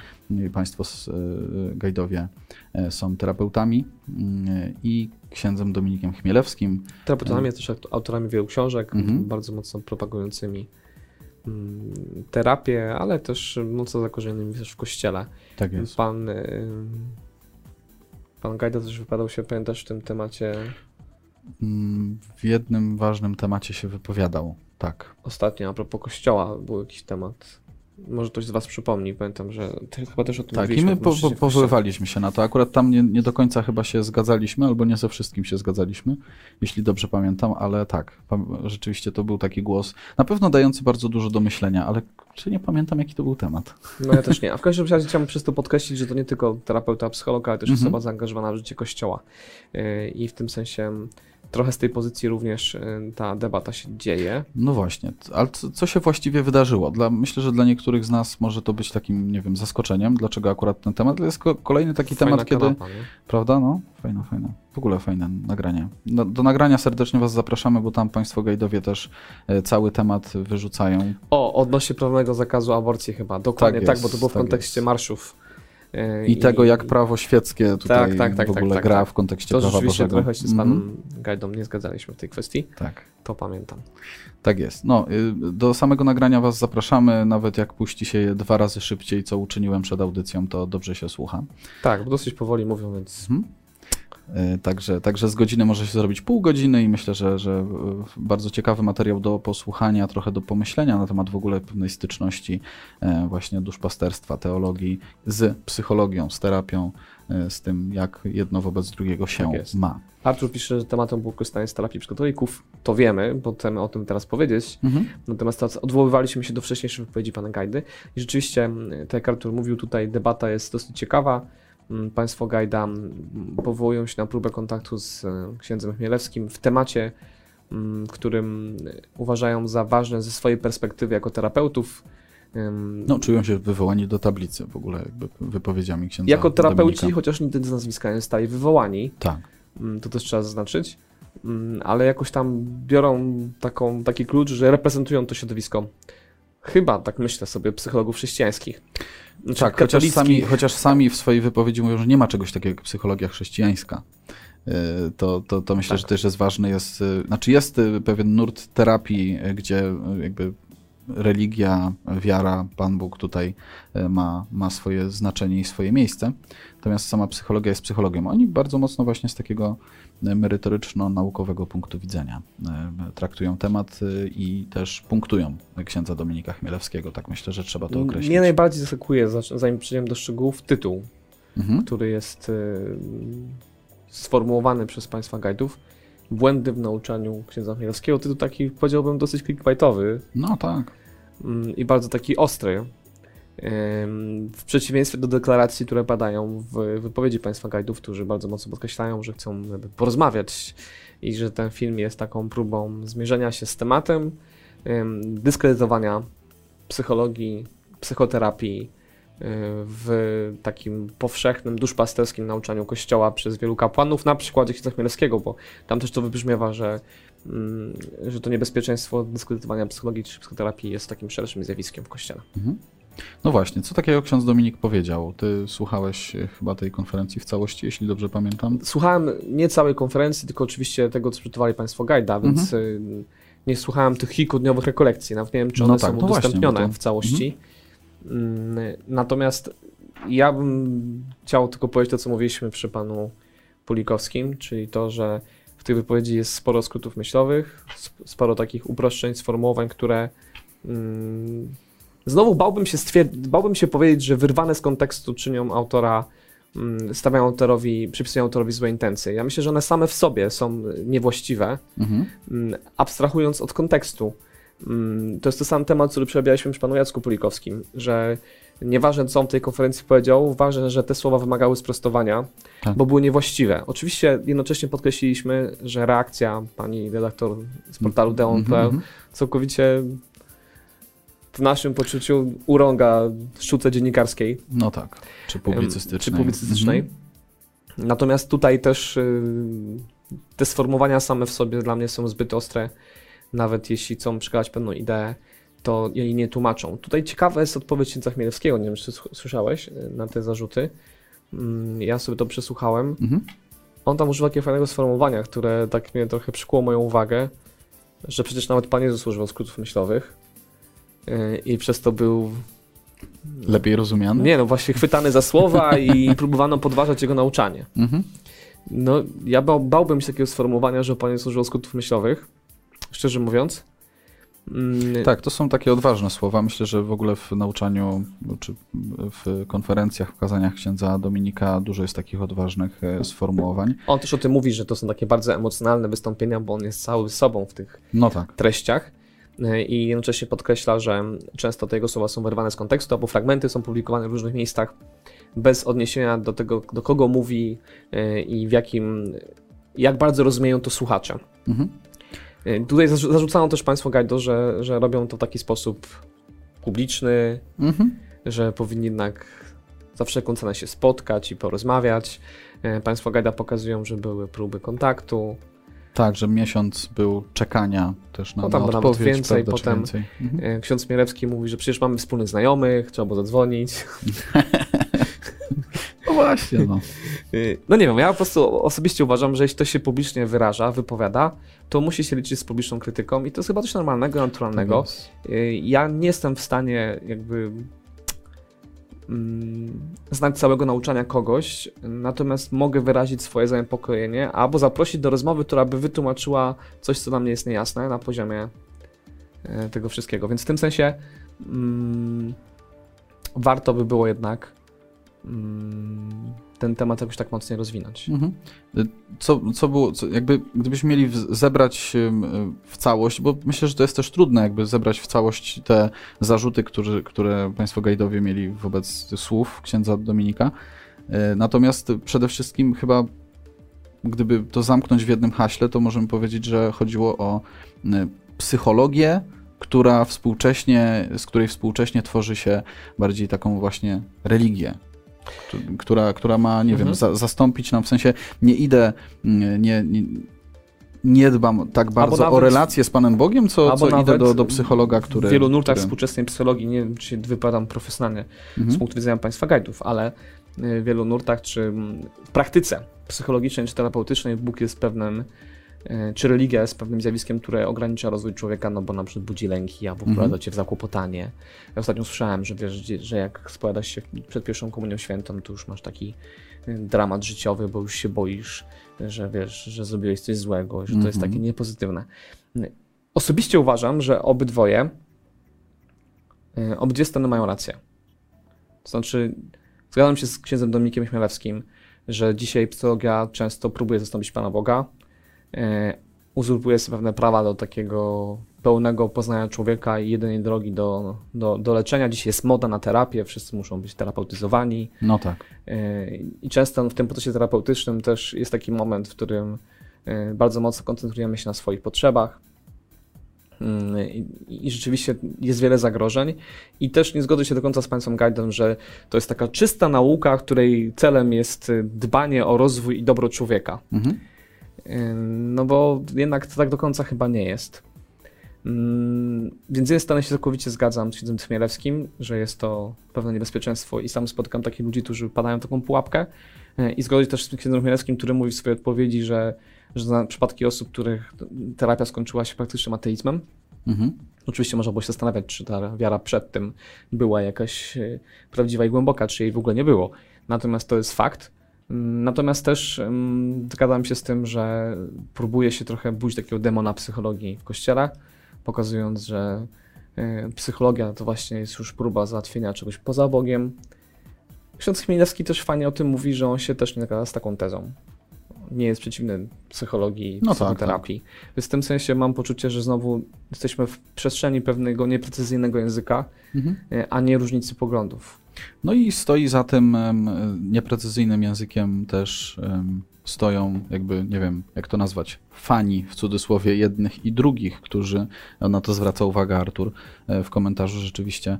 Państwo Gajdowie są terapeutami y, i księdzem Dominikiem Chmielewskim. Terapeutami, jest też aut- autorami wielu książek, Mhm. bardzo mocno propagującymi mm, terapię, ale też mocno zakorzenionymi też w kościele. Tak jest. Pan, y, pan Gajda też wypadał się, pamiętasz, w tym temacie Mm, W jednym ważnym temacie się wypowiadał. Tak. ostatnio, a propos kościoła, był jakiś temat. Może ktoś z was przypomni, pamiętam, że chyba też o tym Tak, i my po, po, powoływaliśmy się na to. Akurat tam nie, nie do końca chyba się zgadzaliśmy, albo nie ze wszystkim się zgadzaliśmy, jeśli dobrze pamiętam, ale tak, rzeczywiście to był taki głos, na pewno dający bardzo dużo do myślenia, ale czy nie pamiętam, jaki to był temat. No ja też nie. A w każdym razie chciałbym przez to podkreślić, że to nie tylko terapeuta, psycholog, ale też Mhm. osoba zaangażowana w życie kościoła. Yy, I w tym sensie trochę z tej pozycji również yy, ta debata się dzieje. No właśnie, ale co, się właściwie wydarzyło? Dla, myślę, że dla niektórych z nas może to być takim, nie wiem, zaskoczeniem, dlaczego akurat ten temat, ale jest ko- kolejny taki Fajna temat, kiedy... kanapa, nie? Prawda? No, fajne, fajne. W ogóle fajne nagranie. Do, do nagrania serdecznie Was zapraszamy, bo tam Państwo gajdowie też e, cały temat wyrzucają. O, odnośnie prawnego zakazu aborcji chyba. Dokładnie Tak tak, jest, bo to było w tak kontekście jest. marszów E, I, tego, jak prawo świeckie tutaj Tak, tak, tak, w ogóle tak, tak, gra tak. w kontekście To prawa Bożego. trochę się z panem Gajdą nie zgadzaliśmy w tej kwestii, Tak. to pamiętam. Tak jest. No, y, do samego nagrania Was zapraszamy. Nawet jak puści się je dwa razy szybciej, co uczyniłem przed audycją, to dobrze się słucha. Tak, bo dosyć powoli mówią, więc Mhm. Y, Także, także z godziny może się zrobić pół godziny i myślę, że, że y, bardzo ciekawy materiał do posłuchania, trochę do pomyślenia na temat w ogóle pewnej styczności e, właśnie duszpasterstwa, teologii z psychologią, z terapią, e, z tym jak jedno wobec drugiego się Tak ma. Artur pisze, że tematem było korzystanie z terapii psychotolików. To wiemy, bo chcemy o tym teraz powiedzieć. Mhm. Natomiast odwoływaliśmy się do wcześniejszych wypowiedzi pana Gajdy. I rzeczywiście, tak jak Artur mówił, tutaj debata jest dosyć ciekawa. M, Państwo Gajda m, powołują się na próbę kontaktu z e, księdzem Chmielewskim w temacie, m, którym uważają za ważne ze swojej perspektywy jako terapeutów. No, czują się wywołani do tablicy w ogóle jakby wypowiedziami księdza jako terapeuci, Dominika. chociaż nigdy z nazwiska nie stali wywołani, Tak. Mm, to też trzeba zaznaczyć, Mm, ale jakoś tam biorą taką, taki klucz, że reprezentują to środowisko. Chyba, tak myślę sobie, psychologów chrześcijańskich. Znaczy, Tak, chociaż sami, chociaż sami w swojej wypowiedzi mówią, że nie ma czegoś takiego jak psychologia chrześcijańska. Y, To, to, to myślę, Tak. że też jest ważne. Jest, y, znaczy jest y, pewien nurt terapii, gdzie jakby religia, wiara, Pan Bóg tutaj y, ma, ma swoje znaczenie i swoje miejsce. Natomiast sama psychologia jest psychologią. Oni bardzo mocno właśnie z takiego y, merytoryczno-naukowego punktu widzenia y, traktują temat i też punktują księdza Dominika Chmielewskiego. Tak myślę, że trzeba to określić. Mnie najbardziej zaskakuje, zanim przejdziemy do szczegółów, tytuł, Mhm. który jest sformułowany przez państwa guidów. Błędy w nauczaniu księdza Chmielewskiego. Tytuł taki, powiedziałbym, dosyć clickbaitowy, No tak. Mm, i bardzo taki ostry. W przeciwieństwie do deklaracji, które padają w wypowiedzi państwa guidów, którzy bardzo mocno podkreślają, że chcą porozmawiać i że ten film jest taką próbą zmierzenia się z tematem, dyskredytowania psychologii, psychoterapii w takim powszechnym, duszpasterskim nauczaniu Kościoła przez wielu kapłanów, na przykładzie księdza Chmielewskiego, bo tam też to wybrzmiewa, że, mm, że to niebezpieczeństwo dyskredytowania psychologii czy psychoterapii jest takim szerszym zjawiskiem w Kościele. Mhm. No właśnie, co takiego ksiądz Dominik powiedział? Ty słuchałeś e, chyba tej konferencji w całości, jeśli dobrze pamiętam. Słuchałem nie całej konferencji, tylko oczywiście tego, co przygotowali Państwo Gajda, Mhm. więc y, nie słuchałem tych kilkudniowych rekolekcji, nawet nie wiem, czy one No tak, są no właśnie, udostępnione bo to- w całości. Mm, Natomiast ja bym chciał tylko powiedzieć to, co mówiliśmy przy panu Pulikowskim, czyli to, że w tej wypowiedzi jest sporo skrótów myślowych, sp- sporo takich uproszczeń, sformułowań, które mm, znowu bałbym się, stwierd- bałbym się powiedzieć, że wyrwane z kontekstu czynią autora, mm, stawiają autorowi, przypisują autorowi złe intencje. Ja myślę, że one same w sobie są niewłaściwe, Mhm. Mm, abstrahując od kontekstu. Mm, To jest ten sam temat, który przerabialiśmy przy panu Jacku Pulikowskim, że nieważne co on w tej konferencji powiedział, ważne, że te słowa wymagały sprostowania, Tak. bo były niewłaściwe. Oczywiście jednocześnie podkreśliliśmy, że reakcja pani redaktor z portalu Deon Mhm, mhm. całkowicie w naszym poczuciu urąga sztuce dziennikarskiej No tak. Czy publicystycznej. czy publicystycznej. Mhm. Natomiast tutaj też y, te sformułowania same w sobie dla mnie są zbyt ostre, nawet jeśli chcą przekazać pewną ideę, to jej nie tłumaczą. Tutaj ciekawa jest odpowiedź księdza Chmielewskiego, nie wiem czy słyszałeś y, na te zarzuty. Mm, Ja sobie to przesłuchałem. Mhm. On tam używa takiego fajnego sformułowania, które tak mnie trochę przykuło moją uwagę, że przecież nawet Pan Jezus używał skrótów myślowych y, i przez to był Lepiej rozumiany? nie, no właśnie chwytany za słowa i próbowano podważać jego nauczanie. Mhm. No, ja ba bałbym się takiego sformułowania, że Pan Jezus użył skutków myślowych, szczerze mówiąc. Mm, Tak, to są takie odważne słowa. Myślę, że w ogóle w nauczaniu, czy w konferencjach, w kazaniach księdza Dominika dużo jest takich odważnych e, sformułowań. On też o tym mówi, że to są takie bardzo emocjonalne wystąpienia, bo on jest cały sobą w tych No tak. treściach y, i jednocześnie podkreśla, że często te jego słowa są wyrwane z kontekstu, albo fragmenty są publikowane w różnych miejscach bez odniesienia do tego, do kogo mówi y, i w jakim, jak bardzo rozumieją to słuchacze. Mhm. Y, Tutaj zarzu- zarzucają też Państwo Gajdo, że, że robią to w taki sposób publiczny, Mhm. że powinni jednak za wszelką cenę się spotkać i porozmawiać. Y, Państwo Gajda pokazują, że były próby kontaktu. Tak, że miesiąc był czekania też na, No tam na było nawet odpowiedź, więcej, prawda, potem- więcej. Mhm. Y, Ksiądz Mielewski mówi, że przecież mamy wspólnych znajomych, trzeba było zadzwonić. No właśnie, no. Y, No nie wiem, ja po prostu osobiście uważam, że jeśli ktoś się publicznie wyraża, wypowiada, to musi się liczyć z publiczną krytyką i to jest chyba coś normalnego, naturalnego. Y, Ja nie jestem w stanie jakby mm, znać całego nauczania kogoś, natomiast mogę wyrazić swoje zaniepokojenie albo zaprosić do rozmowy, która by wytłumaczyła coś, co dla mnie jest niejasne na poziomie e, tego wszystkiego. Więc w tym sensie mm, warto by było jednak ten temat jakoś tak mocniej rozwinąć. Mhm. Co, co było, co, jakby gdybyśmy mieli zebrać w całość, bo myślę, że to jest też trudne, jakby zebrać w całość te zarzuty, które, Państwo gajdowie mieli wobec słów księdza Dominika. Y, Natomiast przede wszystkim chyba, gdyby to zamknąć w jednym haśle, to możemy powiedzieć, że chodziło o y, psychologię, która współcześnie, z której współcześnie tworzy się bardziej taką właśnie religię, która, która ma, nie Mhm. wiem, za, zastąpić nam, w sensie nie idę, mm, nie, nie, nie dbam tak bardzo o nawet- relację z Panem Bogiem, co, co idę do, do psychologa, który... w wielu nurtach który... współczesnej psychologii, nie wiem, czy się wypowiadam profesjonalnie z Mhm. punktu widzenia państwa guidów, ale y, w wielu nurtach, czy mm, w praktyce psychologicznej, czy terapeutycznej Bóg jest pewnym, czy religia jest pewnym zjawiskiem, które ogranicza rozwój człowieka, no bo na przykład budzi lęki, albo wprowadza cię w zakłopotanie. Ja ostatnio słyszałem, że wiesz, że jak spowiadasz się przed pierwszą komunią świętą, to już masz taki y, dramat życiowy, bo już się boisz, że wiesz, że zrobiłeś coś złego, że to jest Mhm. takie niepozytywne. Osobiście uważam, że obydwoje, y, obydwie strony mają rację. To znaczy, zgadzam się z księdzem Dominikiem Chmielewskim, że dzisiaj psychologia często próbuje zastąpić Pana Boga, e, uzurpuje sobie pewne prawa do takiego pełnego poznania człowieka i jedynej drogi do, do, do leczenia. Dzisiaj jest moda na terapię, wszyscy muszą być terapeutyzowani. No tak. E, I często w tym procesie terapeutycznym też jest taki moment, w którym e, bardzo mocno koncentrujemy się na swoich potrzebach. Mm, I, rzeczywiście jest wiele zagrożeń. I też nie zgodzę się do końca z Państwem Guidem, że to jest taka czysta nauka, której celem jest y, dbanie o rozwój i dobro człowieka. Mhm. No bo jednak to tak do końca chyba nie jest. Więc z jednej strony się całkowicie zgadzam z księdzem Chmielewskim, że jest to pewne niebezpieczeństwo i sam spotykam takich ludzi, którzy padają taką pułapkę. Y, I zgodzę się też z tym księdzem Chmielewskim, który mówi w swojej odpowiedzi, że, że znam przypadki osób, których terapia skończyła się praktycznym ateizmem. Mhm. Oczywiście można było się zastanawiać, czy ta wiara przed tym była jakaś e, prawdziwa i głęboka, czy jej w ogóle nie było. Natomiast to jest fakt. Natomiast też mm, zgadzam się z tym, że próbuje się trochę budzić takiego demona psychologii w kościele, pokazując, że e, psychologia to właśnie jest już próba załatwienia czegoś poza Bogiem. Ksiądz Chmielewski też fajnie o tym mówi, że on się też nie zgadza z taką tezą. Nie jest przeciwny psychologii, No tak, psychoterapii. Więc w tym sensie mam poczucie, że znowu jesteśmy w przestrzeni pewnego nieprecyzyjnego języka, Mhm. e, a nie różnicy poglądów. No i stoi za tym nieprecyzyjnym językiem też stoją jakby, nie wiem, jak to nazwać, fani w cudzysłowie jednych i drugich, którzy, na to zwraca uwagę Artur e, w komentarzu rzeczywiście,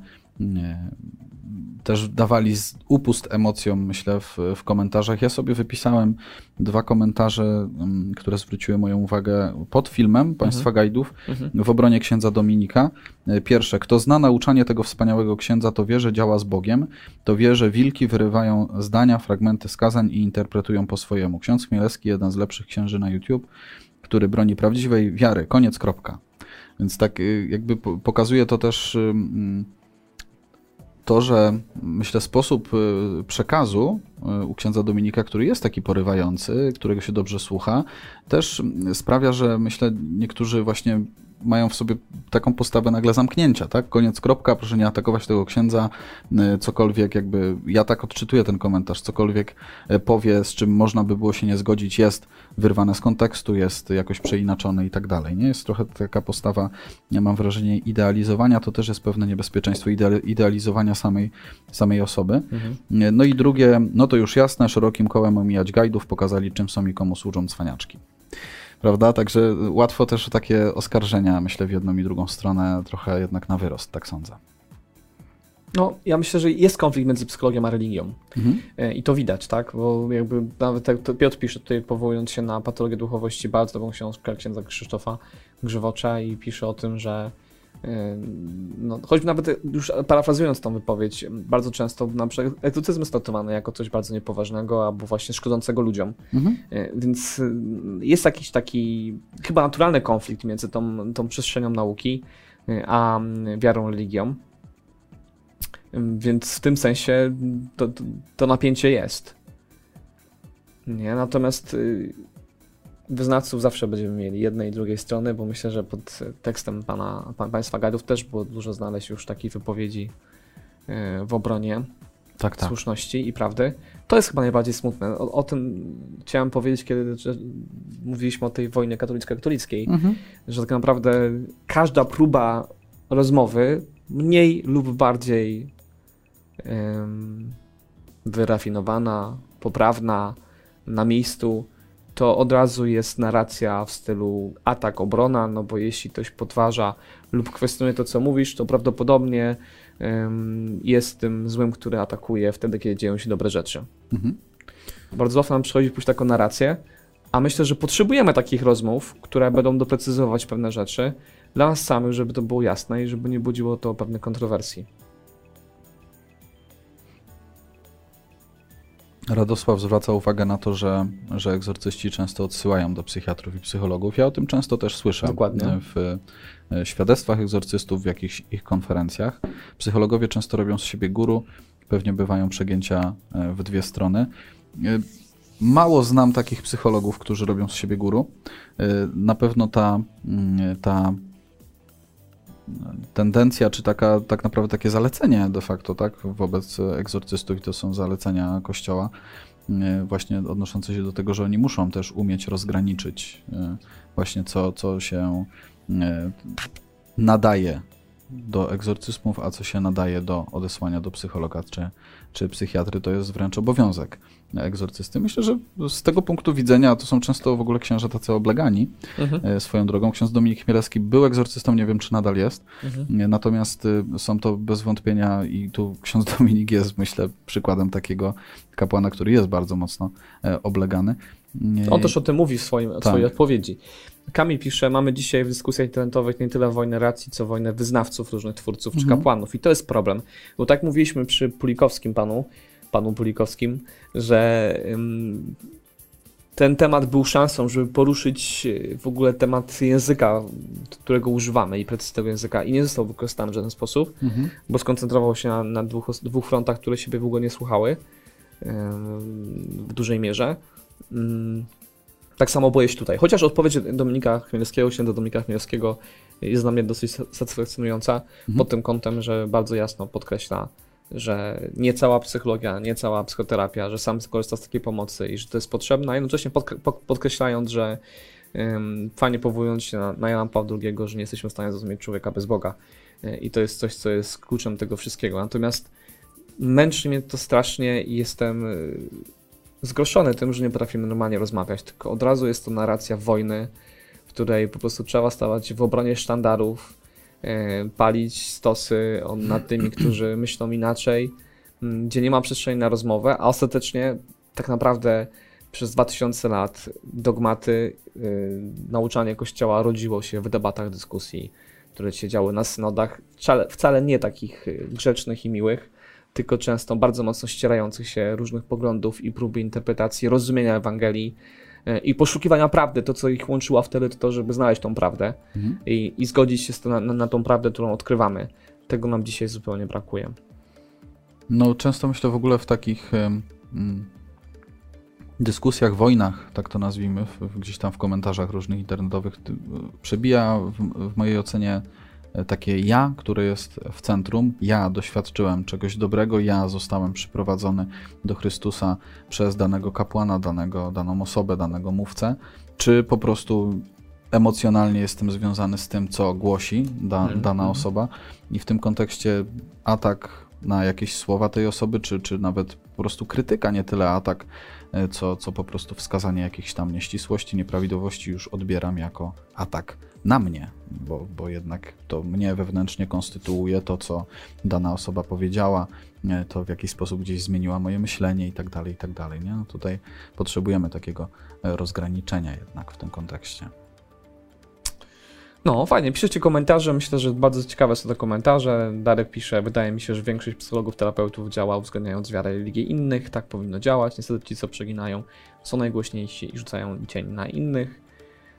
też dawali z- upust emocjom, myślę, w, w komentarzach. Ja sobie wypisałem dwa komentarze, em, które zwróciły moją uwagę pod filmem Państwa Gajdów Mhm. w obronie księdza Dominika. E, Pierwsze, kto zna nauczanie tego wspaniałego księdza, to wie, że działa z Bogiem, to wie, że wilki wyrywają zdania, fragmenty skazań i interpretują po swojemu. Ksiądz Chmielewski, jeden z lepszych księży na YouTube, który broni prawdziwej wiary. Koniec, kropka. Więc tak y, jakby po- pokazuje to też ym, to, że myślę sposób y, przekazu y, u księdza Dominika, który jest taki porywający, którego się dobrze słucha, też sprawia, że myślę niektórzy właśnie mają w sobie taką postawę nagle zamknięcia, tak? Koniec, kropka, proszę nie atakować tego księdza, y, cokolwiek jakby, ja tak odczytuję ten komentarz, cokolwiek y, powie, z czym można by było się nie zgodzić, jest wyrwane z kontekstu, jest jakoś przeinaczony i tak dalej, nie? Jest trochę taka postawa, ja mam wrażenie, idealizowania, to też jest pewne niebezpieczeństwo idea- idealizowania samej, samej osoby. Mhm. No i drugie, no to już jasne, szerokim kołem omijać gajdów, pokazali czym są i komu służą cwaniaczki. Prawda? Także łatwo też takie oskarżenia, myślę, w jedną i drugą stronę, trochę jednak na wyrost, tak sądzę. No, ja myślę, że jest konflikt między psychologią a religią. Mhm. E, I to widać, tak? Bo jakby nawet tak to Piotr pisze tutaj, powołując się na patologię duchowości, bardzo dobrą książkę księdza Krzysztofa Grzywocza i pisze o tym, że no, choćby nawet już parafrazując tą wypowiedź, bardzo często na przykład egzotyzm jest traktowany jako coś bardzo niepoważnego albo właśnie szkodzącego ludziom. Mhm. Więc jest jakiś taki chyba naturalny konflikt między tą, tą przestrzenią nauki a wiarą religią. Więc w tym sensie to, to, to napięcie jest. Nie, natomiast y, wyznawców zawsze będziemy mieli jednej i drugiej strony, bo myślę, że pod tekstem pana, pan, państwa gadów też było dużo znaleźć już takiej wypowiedzi y, w obronie tak, tak. słuszności i prawdy. To jest chyba najbardziej smutne. O, o tym chciałem powiedzieć, kiedy mówiliśmy o tej wojnie katolicko-katolickiej, mhm. że tak naprawdę każda próba rozmowy, mniej lub bardziej um, wyrafinowana, poprawna, na miejscu, to od razu jest narracja w stylu atak, obrona, no bo jeśli ktoś podważa lub kwestionuje to, co mówisz, to prawdopodobnie um, jest tym złym, który atakuje wtedy, kiedy dzieją się dobre rzeczy. Mhm. Bardzo łatwo nam przychodzi pójść taką narrację, a myślę, że potrzebujemy takich rozmów, które będą doprecyzować pewne rzeczy dla nas samych, żeby to było jasne i żeby nie budziło to pewnych kontrowersji. Radosław zwraca uwagę na to, że, że egzorcyści często odsyłają do psychiatrów i psychologów. Ja o tym często też słyszę Dokładnie. w e, świadectwach egzorcystów, w jakichś ich konferencjach. Psychologowie często robią z siebie guru, pewnie bywają przegięcia e, w dwie strony. E, mało znam takich psychologów, którzy robią z siebie guru. Na pewno ta, mm, ta tendencja, czy taka, tak naprawdę takie zalecenie de facto, tak, wobec egzorcystów, i to są zalecenia Kościoła, e, właśnie odnoszące się do tego, że oni muszą też umieć rozgraniczyć e, właśnie co, co się e, nadaje do egzorcyzmów, a co się nadaje do odesłania do psychologa czy, czy psychiatry, to jest wręcz obowiązek egzorcysty. Myślę, że z tego punktu widzenia to są często w ogóle księża tacy oblegani mhm. E, swoją drogą. Ksiądz Dominik Chmielewski był egzorcystą, nie wiem czy nadal jest, mhm. E, natomiast e, są to bez wątpienia i tu ksiądz Dominik jest, myślę, przykładem takiego kapłana, który jest bardzo mocno oblegany. On też o tym mówi w, swoim, tak. swojej odpowiedzi. Kamil pisze, mamy dzisiaj w dyskusjach internetowych nie tyle wojnę racji, co wojnę wyznawców, różnych twórców mhm. czy kapłanów. I to jest problem. Bo tak mówiliśmy przy Pulikowskim panu, panu Pulikowskim, że ten temat był szansą, żeby poruszyć e, w ogóle temat języka, którego używamy i precyzji tego języka i nie został wykorzystany w żaden sposób, mhm. bo skoncentrował się na, na dwóch, dwóch frontach, które siebie w ogóle nie słuchały w dużej mierze. Mm, tak samo boję się tutaj. Chociaż odpowiedź Dominika Chmielewskiego, księdza Dominika Chmielewskiego jest dla mnie dosyć satysfakcjonująca mhm. pod tym kątem, że bardzo jasno podkreśla, że nie cała psychologia, nie cała psychoterapia, że sam korzysta z takiej pomocy i że to jest potrzebne, a jednocześnie podkreślając, że fajnie powołując się na, na Jana Pawła II, że nie jesteśmy w stanie zrozumieć człowieka bez Boga. E, I to jest coś, co jest kluczem tego wszystkiego. Natomiast męczy mnie to strasznie i jestem e, zgroszony tym, że nie potrafimy normalnie rozmawiać, tylko od razu jest to narracja wojny, w której po prostu trzeba stawać w obronie sztandarów, e, palić stosy nad tymi, którzy myślą inaczej, gdzie nie ma przestrzeni na rozmowę, a ostatecznie tak naprawdę przez 2000 lat dogmaty, nauczanie Kościoła rodziło się w debatach, dyskusji, które się działy na synodach, wcale, wcale nie takich grzecznych i miłych, tylko często bardzo mocno ścierających się różnych poglądów i próby interpretacji, rozumienia Ewangelii e, i poszukiwania prawdy. To, co ich łączyło wtedy, to to, żeby znaleźć tą prawdę mhm. i, i, zgodzić się na, na, tą prawdę, którą odkrywamy. Tego nam dzisiaj zupełnie brakuje. No, często myślę w ogóle w takich mm, dyskusjach, wojnach, tak to nazwijmy, w, gdzieś tam w komentarzach różnych internetowych, przebija w, w mojej ocenie takie ja, które jest w centrum. Ja doświadczyłem czegoś dobrego, ja zostałem przyprowadzony do Chrystusa przez danego kapłana, danego, daną osobę, danego mówcę, czy po prostu emocjonalnie jestem związany z tym, co głosi da, mm, dana osoba? I w tym kontekście atak na jakieś słowa tej osoby, czy, czy nawet po prostu krytyka, nie tyle atak, e, co, co po prostu wskazanie jakichś tam nieścisłości, nieprawidłowości już odbieram jako atak na mnie, bo, bo jednak to mnie wewnętrznie konstytuuje to, co dana osoba powiedziała, to w jakiś sposób gdzieś zmieniła moje myślenie i tak dalej, i tak dalej. Nie? No tutaj potrzebujemy takiego e, rozgraniczenia jednak w tym kontekście. No, fajnie, piszecie komentarze, myślę, że bardzo ciekawe są te komentarze. Darek pisze, wydaje mi się, że większość psychologów, terapeutów działa uwzględniając wiarę religii innych, tak powinno działać. Niestety ci, co przeginają, są najgłośniejsi i rzucają cień na innych.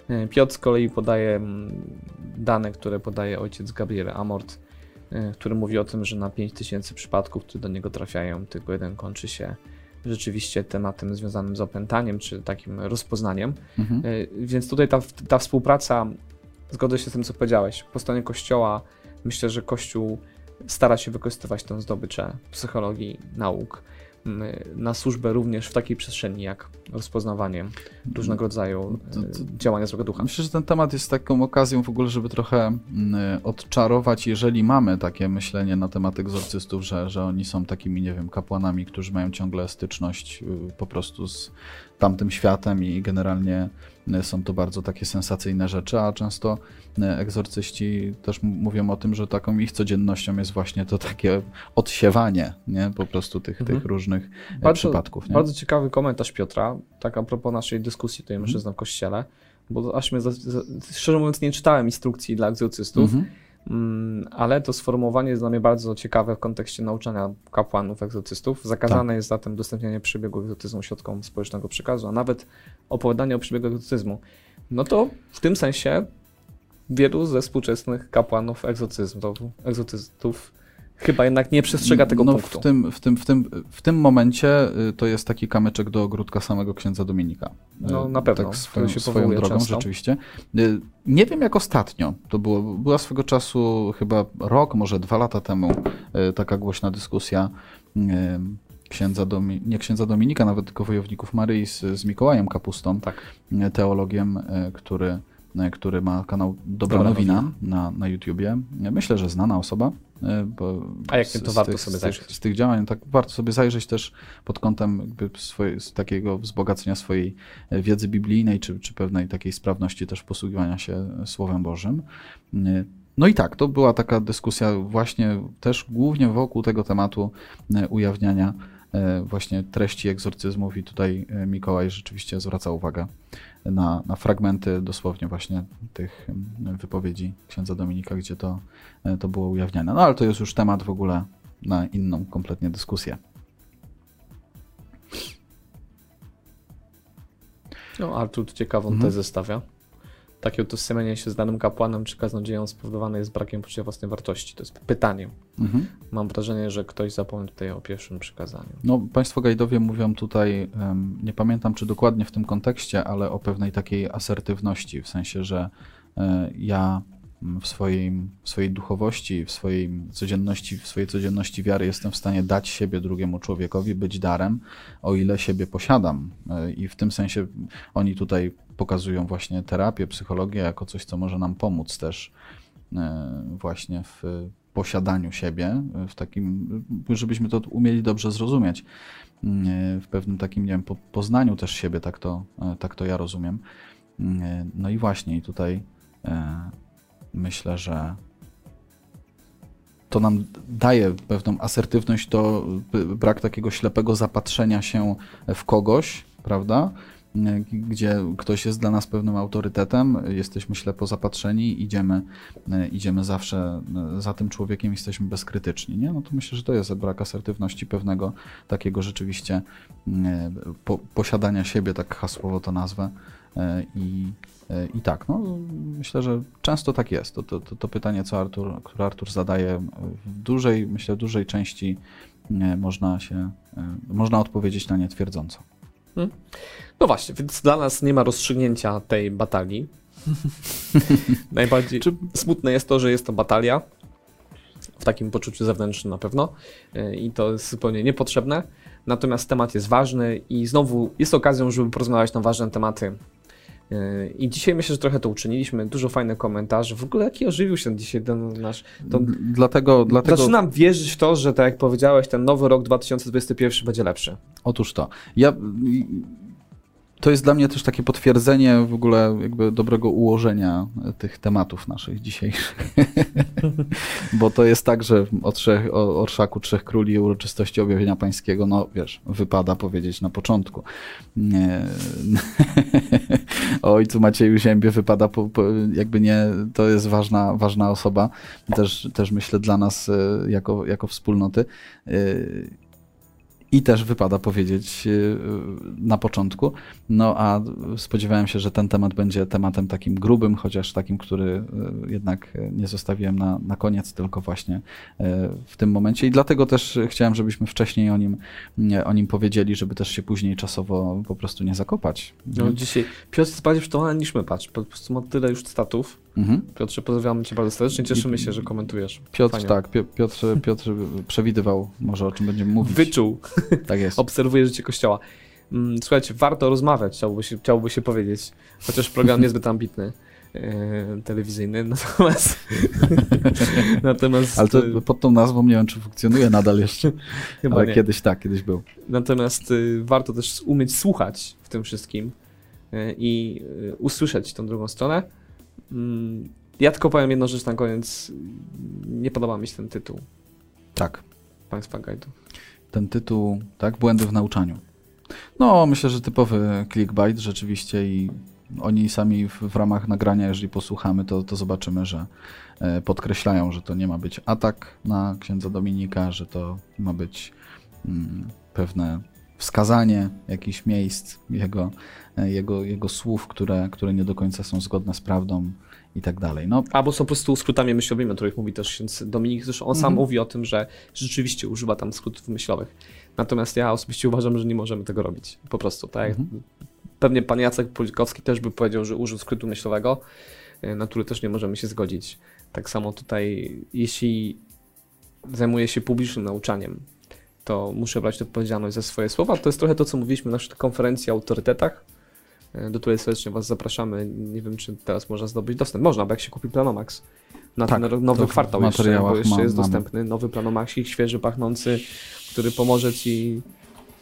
E, Piotr z kolei podaje mm, dane, które podaje ojciec Gabriel Amort, e, który mówi o tym, że na 5000 przypadków, które do niego trafiają, tylko jeden kończy się rzeczywiście tematem związanym z opętaniem, czy takim rozpoznaniem. Mhm. E, Więc tutaj ta, ta współpraca, zgodzę się z tym, co powiedziałeś, po stronie Kościoła, myślę, że Kościół stara się wykorzystywać tę zdobycze psychologii, nauk na służbę również w takiej przestrzeni jak rozpoznawanie różnego rodzaju To- to- działania złego ducha. Myślę, że ten temat jest taką okazją w ogóle, żeby trochę mm, odczarować, jeżeli mamy takie myślenie na temat egzorcystów, że, że oni są takimi, nie wiem, kapłanami, którzy mają ciągle styczność y, po prostu z tamtym światem i generalnie y, są to bardzo takie sensacyjne rzeczy, a często y, egzorcyści też mówią o tym, że taką ich codziennością jest właśnie to takie odsiewanie, nie? Po prostu tych, Mhm. tych różnych y, Bardzo- przypadków, nie? Bardzo ciekawy komentarz Piotra, tak a propos naszej dyskusji tutaj Mhm. mężczyzna w kościele, bo aż mnie, szczerze mówiąc, nie czytałem instrukcji dla egzorcystów, Mhm. Mm, ale to sformułowanie jest dla mnie bardzo ciekawe w kontekście nauczania kapłanów, egzorcystów. Zakazane Tak. jest zatem udostępnianie przebiegu egzorcyzmu środkom społecznego przekazu, a nawet opowiadanie o przebiegu egzorcyzmu. No to w tym sensie wielu ze współczesnych kapłanów egzorcystów chyba jednak nie przestrzega tego no, punktu. W tym, w, tym, w, tym, w tym momencie y, to jest taki kamyczek do ogródka samego księdza Dominika. Y, No, na pewno, Tak swoją, się swoją drogą, często. rzeczywiście. Y, Nie wiem jak ostatnio, to było, była swego czasu chyba rok, może dwa lata temu taka głośna dyskusja księdza Domi, nie księdza Dominika, nawet tylko wojowników Maryi z, z Mikołajem Kapustą, Tak. teologiem, który, który ma kanał Dobra, Dobra Nowina Nowina. na, na YouTubie. Myślę, że znana osoba. Y, Bo A jak z- to z warto tych, sobie z zajrzeć. Tych, z tych działań, tak warto sobie zajrzeć też pod kątem jakby swojej, z takiego wzbogacenia swojej e, wiedzy biblijnej, czy, czy pewnej takiej sprawności też posługiwania się Słowem Bożym. No i tak, to była taka dyskusja właśnie też głównie wokół tego tematu e, ujawniania e, właśnie treści egzorcyzmów i tutaj e, Mikołaj rzeczywiście zwraca uwagę na, na fragmenty dosłownie właśnie tych em, wypowiedzi księdza Dominika, gdzie to, e, to było ujawniane. No ale to jest już temat w ogóle na inną kompletnie dyskusję. No, Artur tu ciekawą Mhm. tezę stawia. Takie utożsamianie się z danym kapłanem czy kaznodzieją spowodowane jest brakiem poczucia własnej wartości. To jest pytanie. Mhm. Mam wrażenie, że ktoś zapomniał tutaj o pierwszym przykazaniu. No, państwo gajdowie mówią tutaj, nie pamiętam czy dokładnie w tym kontekście, ale o pewnej takiej asertywności, w sensie, że e, ja w swojej, w swojej duchowości, w swojej codzienności, w swojej codzienności wiary jestem w stanie dać siebie drugiemu człowiekowi, być darem, o ile siebie posiadam. E, I w tym sensie oni tutaj pokazują właśnie terapię, psychologię jako coś, co może nam pomóc też e, właśnie w posiadaniu siebie, w takim, żebyśmy to umieli dobrze zrozumieć, e, w pewnym takim, nie wiem, po- poznaniu też siebie, tak to, tak to ja rozumiem. No i właśnie i tutaj myślę, że to nam daje pewną asertywność, to brak takiego ślepego zapatrzenia się w kogoś, prawda? Gdzie ktoś jest dla nas pewnym autorytetem, jesteśmy ślepo zapatrzeni, idziemy, idziemy zawsze za tym człowiekiem, jesteśmy bezkrytyczni. Nie? No to myślę, że to jest brak asertywności pewnego takiego rzeczywiście e, po, posiadania siebie, tak hasłowo to nazwę. E, I, I tak, no, myślę, że często tak jest. To, to, to, pytanie, co Artur, które Artur zadaje, w dużej, myślę, dużej części e, można się, e, można odpowiedzieć na nie twierdząco. No właśnie, więc dla nas nie ma rozstrzygnięcia tej batalii. Najbardziej Czy- smutne jest to, że jest to batalia. W takim poczuciu zewnętrznym na pewno. Yy, I to jest zupełnie niepotrzebne. Natomiast temat jest ważny i znowu jest okazją, żeby porozmawiać na ważne tematy. Yy, I dzisiaj myślę, że trochę to uczyniliśmy. Dużo fajnych komentarzy. W ogóle jaki ożywił się dzisiaj ten nasz. To Dlatego, dlatego Zaczynam wierzyć w to, że tak jak powiedziałeś, ten nowy rok 2021 będzie lepszy. Otóż to. Ja, to jest dla mnie też takie potwierdzenie w ogóle jakby dobrego ułożenia tych tematów naszych dzisiejszych. Bo to jest tak, że o, trzech, o orszaku Trzech Króli i uroczystości objawienia pańskiego, no wiesz, wypada powiedzieć na początku. O ojcu Macieju Ziębie wypada, po, po, jakby nie, to jest ważna, ważna osoba, też, też myślę dla nas e, jako, jako wspólnoty. E, i też wypada powiedzieć y, na początku. No a spodziewałem się, że ten temat będzie tematem takim grubym, chociaż takim, który y, jednak nie zostawiłem na, na koniec, tylko właśnie y, w tym momencie. I dlatego też chciałem, żebyśmy wcześniej o nim, o nim powiedzieli, żeby też się później czasowo po prostu nie zakopać. No dzisiaj Piotr jest bardziej przytomny niż my, patrz. Po prostu ma tyle już statów. Mhm. Piotrze, pozdrawiamy Cię bardzo serdecznie, cieszymy się, że komentujesz. Piotr, Fajnie. tak, Piotr, Piotr przewidywał może o czym będziemy mówić. Wyczuł. Tak jest. Obserwuje życie Kościoła. Mm, słuchajcie, warto rozmawiać, chciałby się, chciałby się powiedzieć, chociaż program niezbyt ambitny e, telewizyjny, natomiast... natomiast Ale to pod tą nazwą nie wiem, czy funkcjonuje nadal jeszcze, Chyba ale nie. kiedyś tak, kiedyś był. Natomiast y, warto też umieć słuchać w tym wszystkim y, i y, usłyszeć tą drugą stronę. Mm, ja tylko powiem jedną rzecz na koniec. Nie podoba mi się ten tytuł. Tak. Państwa Guide'u. Ten tytuł, tak? Błędy w nauczaniu. No, myślę, że typowy clickbait rzeczywiście i oni sami w, w ramach nagrania, jeżeli posłuchamy, to, to zobaczymy, że e, podkreślają, że to nie ma być atak na księdza Dominika, że to ma być mm, pewne wskazanie jakichś miejsc jego, jego, jego słów, które, które nie do końca są zgodne z prawdą i tak dalej. No. Albo są po prostu skrótami myślowymi, o których mówi też ksiądz Dominik. Zresztą on sam mhm. mówi o tym, że rzeczywiście używa tam skrótów myślowych. Natomiast ja osobiście uważam, że nie możemy tego robić. Po prostu, tak? Mhm. Pewnie pan Jacek Polikowski też by powiedział, że użył skrótu myślowego, e, na który też nie możemy się zgodzić. Tak samo tutaj, jeśli zajmuję się publicznym nauczaniem, to muszę brać odpowiedzialność za swoje słowa. To jest trochę to, co mówiliśmy na naszej konferencji o autorytetach, e, do której serdecznie Was zapraszamy. Nie wiem, czy teraz można zdobyć dostęp. Można, bo jak się kupi Planomax na tak, ten nowy kwartał jeszcze, bo jeszcze jest dostępny nowy Planomaxik, świeży, pachnący, który pomoże Ci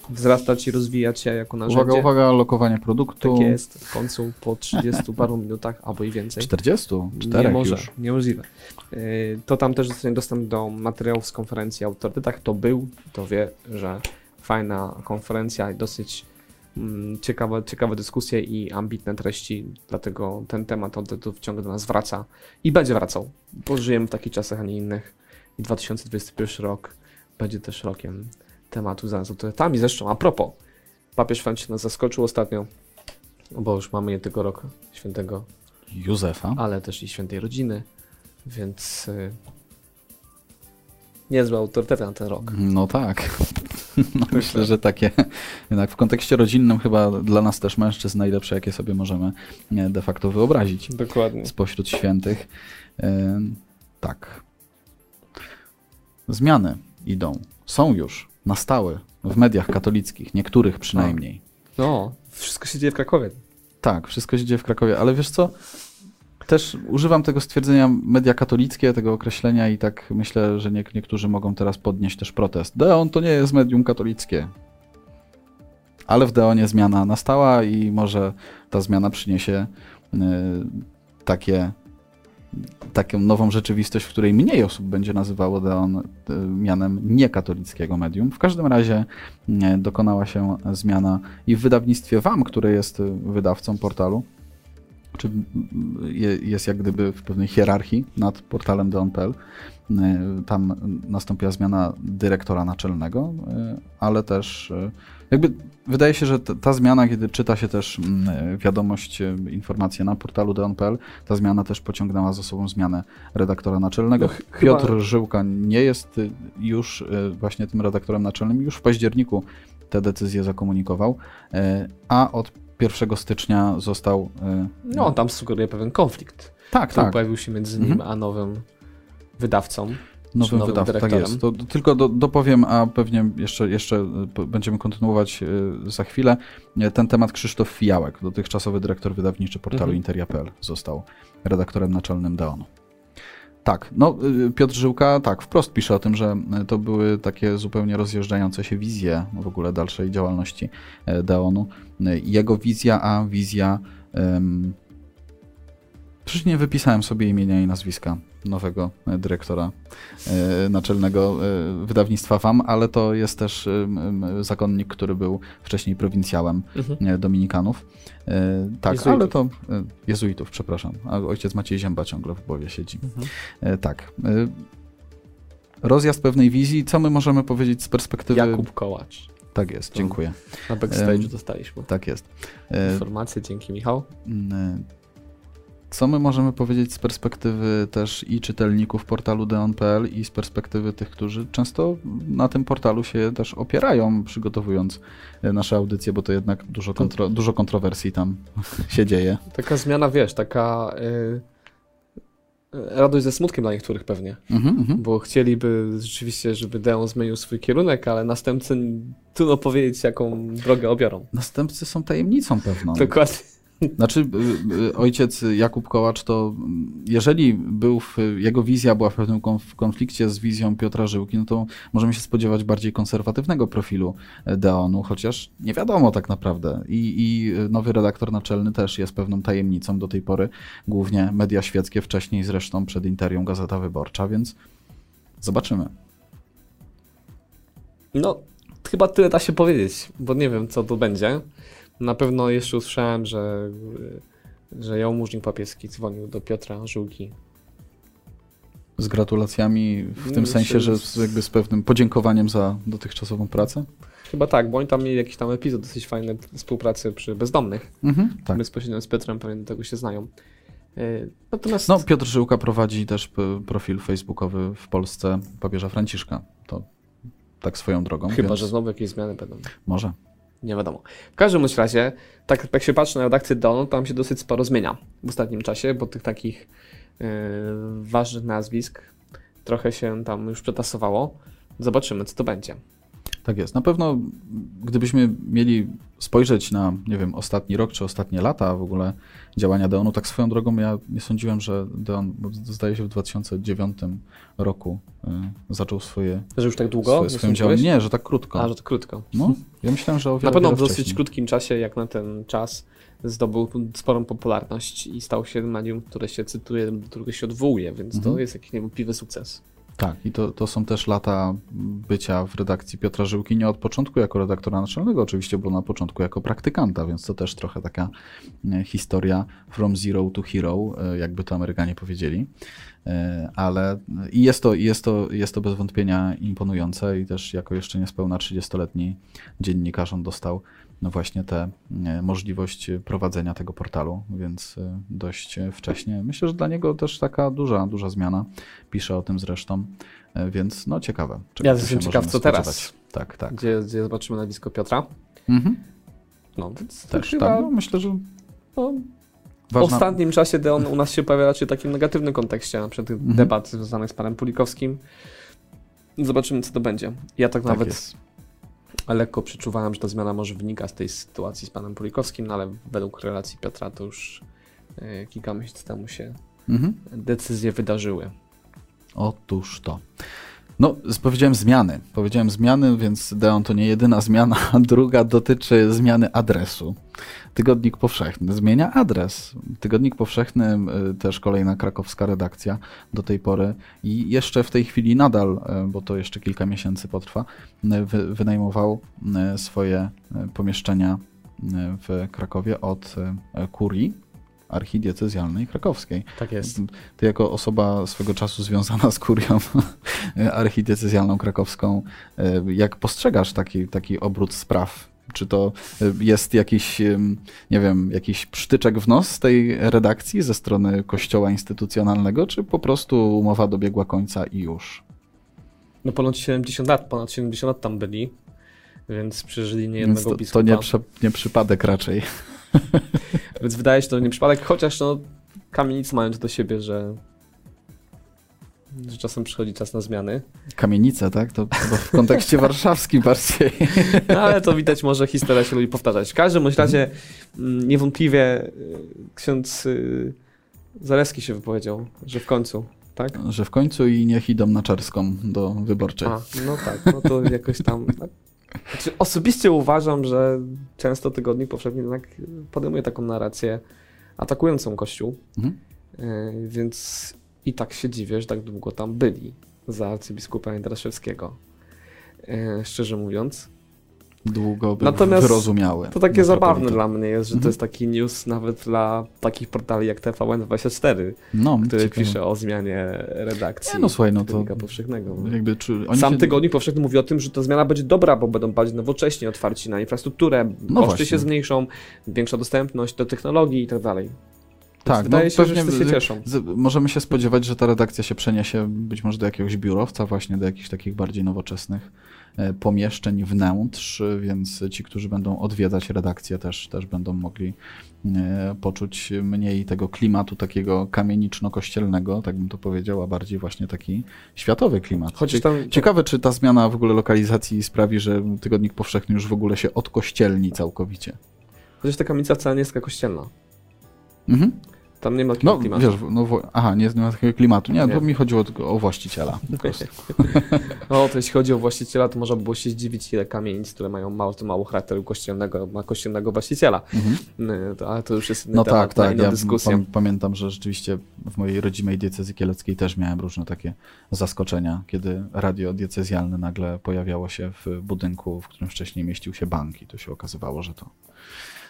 wzrastać i rozwijać się jako narzędzie. Uwaga, uwaga, lokowanie produktu. Tak jest, w końcu po 30 paru minutach, albo i więcej. 40? 4 Nie może, już. niemożliwe. To tam też dostanie dostęp do materiałów z konferencji o autorytetach. To był, to wie, że fajna konferencja i dosyć ciekawe, ciekawe dyskusje i ambitne treści, dlatego ten temat autorytetów ciągle do nas wraca i będzie wracał, bo żyjemy w takich czasach, a nie innych. I 2021 rok będzie też rokiem tematu za autorytetami. Zresztą, a propos, papież Franciszek nas zaskoczył ostatnio, bo już mamy nie tylko rok świętego Józefa, ale też i świętej rodziny, więc y, niezłe autorytety na ten rok. No tak. No myślę, że takie, jednak w kontekście rodzinnym chyba dla nas też mężczyzn najlepsze, jakie sobie możemy de facto wyobrazić. Dokładnie. Spośród świętych. tak. Zmiany idą. Są już na stałe w mediach katolickich, niektórych przynajmniej. No, wszystko się dzieje w Krakowie. Tak, wszystko się dzieje w Krakowie, ale wiesz co? Też używam tego stwierdzenia media katolickie, tego określenia i tak myślę, że nie, niektórzy mogą teraz podnieść też protest. Deon to nie jest medium katolickie. Ale w Deonie zmiana nastała i może ta zmiana przyniesie y, takie taką nową rzeczywistość, w której mniej osób będzie nazywało Deon e, mianem niekatolickiego medium. W każdym razie dokonała się zmiana i w wydawnictwie WAM, które jest wydawcą portalu, czy jest jak gdyby w pewnej hierarchii nad portalem deon.pl. E, tam nastąpiła zmiana dyrektora naczelnego, e, ale też jakby wydaje się, że ta zmiana, kiedy czyta się też mm, wiadomość, e, informacje na portalu deon.pl, ta zmiana też pociągnęła za sobą zmianę redaktora naczelnego. No, Piotr chyba... Żyłka nie jest już właśnie tym redaktorem naczelnym, już w październiku te decyzje zakomunikował, e, a od 1 stycznia został... E, no, on tam sugeruje pewien konflikt. Tak, który tak. pojawił się między nim mhm. a nowym wydawcą nowym, nowym wydawcą, tak jest. To tylko do, dopowiem, a pewnie jeszcze, jeszcze e, będziemy kontynuować e, za chwilę. Ten temat Krzysztof Fijałek, dotychczasowy dyrektor wydawniczy portalu mhm. Interia.pl, został redaktorem naczelnym Deonu. Tak, no y, Piotr Żyłka tak, wprost pisze o tym, że y, to były takie zupełnie rozjeżdżające się wizje w ogóle dalszej działalności e, Deonu. Y, Jego wizja, a wizja... Um, przecież nie wypisałem sobie imienia i nazwiska nowego e, dyrektora e, naczelnego e, wydawnictwa FAM, ale to jest też zakonnik, który był wcześniej prowincjałem mhm. dominikanów. Tak, jezuitów. ale to jezuitów, przepraszam. A ojciec Maciej Zięba ciągle w głowie siedzi. Mhm. Tak. Rozjazd pewnej wizji. Co my możemy powiedzieć z perspektywy... Jakub Kołacz. Tak jest, dziękuję. Na backstage'u dostaliśmy. Tak jest. Informacje, dzięki Michał. Co my możemy powiedzieć z perspektywy też i czytelników portalu deon.pl i z perspektywy tych, którzy często na tym portalu się też opierają, przygotowując e, nasze audycje, bo to jednak dużo, kontro, dużo kontrowersji tam się dzieje. Taka zmiana, wiesz, taka yy, radość ze smutkiem dla niektórych pewnie, mm -hmm. bo chcieliby rzeczywiście, żeby Deon zmienił swój kierunek, ale następcy trudno powiedzieć, jaką drogę obiorą. Następcy są tajemnicą pewną. Dokładnie. Znaczy, y, y, ojciec Jakub Kołacz to, jeżeli był w, jego wizja była w pewnym konflikcie z wizją Piotra Żyłki, no to możemy się spodziewać bardziej konserwatywnego profilu Deonu, chociaż nie wiadomo tak naprawdę. I, I nowy redaktor naczelny też jest pewną tajemnicą do tej pory, głównie media świeckie, wcześniej zresztą przed Interią Gazeta Wyborcza, więc zobaczymy. No, chyba tyle da się powiedzieć, bo nie wiem, co tu będzie. Na pewno jeszcze usłyszałem, że, że jałmużnik papieski dzwonił do Piotra Żółki. Z gratulacjami w tym sensie, że z, jakby z pewnym podziękowaniem za dotychczasową pracę? Chyba tak, bo oni tam mieli jakiś tam epizod dosyć fajny współpracy przy bezdomnych. Mhm, tak. Bezpośrednio z Piotrem pewnie do tego się znają. E, natomiast... No, Piotr Żyłka prowadzi też profil facebookowy w Polsce papieża Franciszka. To tak swoją drogą. Chyba, więc... że znowu jakieś zmiany będą. Może nie wiadomo. W każdym razie, tak jak się patrzy na redakcję Dawn, to tam się dosyć sporo zmienia w ostatnim czasie, bo tych takich yy, ważnych nazwisk trochę się tam już przetasowało. Zobaczymy, co to będzie. Tak jest. Na pewno, gdybyśmy mieli spojrzeć na, nie wiem, ostatni rok czy ostatnie lata w ogóle działania Deonu, tak swoją drogą ja nie sądziłem, że Deon, zdaje się w 2009 roku y, zaczął swoje... Że już tak długo? Swoje, działanie. Nie, że tak krótko. A, że to krótko. No, ja myślałem, że o wiele, Na pewno w dosyć krótkim czasie, jak na ten czas, zdobył sporą popularność i stał się medium, które się cytuje, do którego się odwołuje, więc mhm. to jest jakiś niewątpliwy sukces. Tak, i to, to są też lata bycia w redakcji Piotra Żyłki, nie od początku jako redaktora naczelnego oczywiście, bo na początku jako praktykanta, więc to też trochę taka e, historia from zero to hero, e, jakby to Amerykanie powiedzieli. E, ale i jest to, jest, to, jest to bez wątpienia imponujące i też jako jeszcze niespełna 30-letni dziennikarz on dostał no właśnie tę możliwość prowadzenia tego portalu, więc e, dość wcześnie. Myślę, że dla niego też taka duża, duża zmiana. Pisze o tym zresztą, e, więc no ciekawe. Ja jestem ciekaw, co teraz. Tak, tak. Gdzie, gdzie zobaczymy nazwisko Piotra. Mhm. No, więc też chyba... tak. No, myślę, że no, w ostatnim czasie Deon u nas się pojawia raczej w takim negatywnym kontekście, na przykład mhm. debat związanych z panem Pulikowskim. Zobaczymy, co to będzie. Ja tak, tak nawet jest lekko przeczuwałem, że ta zmiana może wynika z tej sytuacji z panem Pulikowskim, no ale według relacji Piotra to już e, kilka miesięcy temu się mhm. decyzje wydarzyły. Otóż to. No, powiedziałem zmiany. Powiedziałem zmiany, więc Deon to nie jedyna zmiana. Druga dotyczy zmiany adresu. Tygodnik Powszechny zmienia adres. Tygodnik Powszechny, y, też kolejna krakowska redakcja do tej pory i jeszcze w tej chwili nadal, y, bo to jeszcze kilka miesięcy potrwa, y, wynajmował swoje pomieszczenia w Krakowie od kurii archidiecezjalnej krakowskiej. Tak jest. Ty jako osoba swego czasu związana z kurią archidiecezjalną krakowską, jak postrzegasz taki, taki obrót spraw czy to y, jest jakiś, nie wiem, jakiś psztyczek w nos tej redakcji ze strony kościoła instytucjonalnego, czy po prostu umowa dobiegła końca i już? No ponad 70 lat, ponad 70 lat tam byli, więc przeżyli niejednego to, biskupa. To nie, nie przypadek raczej. więc wydaje się to nie przypadek, chociaż no, kamienice mają to do siebie, że że czasem przychodzi czas na zmiany. Kamienica, tak? To chyba w kontekście warszawskim bardziej. No ale to widać, może historia się lubi powtarzać. W każdym razie mm, niewątpliwie y, ksiądz y, Zaleski się wypowiedział, że w końcu tak? Że w końcu i niech idą na czarską do wyborczej. A, no tak, no to jakoś tam... Znaczy, osobiście uważam, że często Tygodnik Powszechny jednak podejmuje taką narrację atakującą Kościół, Mhm. yy, więc i tak się dziwię, że tak długo tam byli za arcybiskupa Jędraszewskiego. Yy, szczerze mówiąc. Długo by Natomiast wyrozumiałe. To takie zabawne dla mnie jest, że to Mhm. jest taki news nawet dla takich portali jak TVN24, No, który ciekawe. pisze o zmianie redakcji Nie, no słuchaj, no to Tygodnika Powszechnego. jakby Sam się... Tygodnik Powszechny mówi o tym, że ta zmiana będzie dobra, bo będą bardziej nowocześni, otwarci na infrastrukturę, No koszty właśnie. się zmniejszą, większa dostępność do technologii i tak dalej. Tak, wydaje no się, że pewnie wszyscy się cieszą. możemy się spodziewać, że ta redakcja się przeniesie być może do jakiegoś biurowca, właśnie do jakichś takich bardziej nowoczesnych pomieszczeń wnętrz, e, więc ci, którzy będą odwiedzać redakcję też, też będą mogli e, poczuć mniej tego klimatu takiego kamieniczno-kościelnego, tak bym to powiedział, a bardziej właśnie taki światowy klimat. Chociaż tam Ciekawe, czy ta zmiana w ogóle lokalizacji sprawi, że Tygodnik Powszechny już w ogóle się odkościelni całkowicie. chociaż ta kamienica wcale nie jest taka kościelna. Mhm. Tam nie ma takiego No, klimatu. wiesz, no, aha, nie, nie ma takiego klimatu. Nie, Nie. to mi chodziło tylko o właściciela. No, to jeśli chodzi o właściciela, to można by było się zdziwić, ile kamienic, które mają mało, to mało charakteru kościelnego, ma kościelnego właściciela. Mhm. No, Ale to już jest inny No temat tak, na tak. Ja pamiętam, że rzeczywiście w mojej rodzimej diecezji kieleckiej też miałem różne takie zaskoczenia, kiedy radio diecezjalne nagle pojawiało się w budynku, w którym wcześniej mieścił się bank i to się okazywało, że to,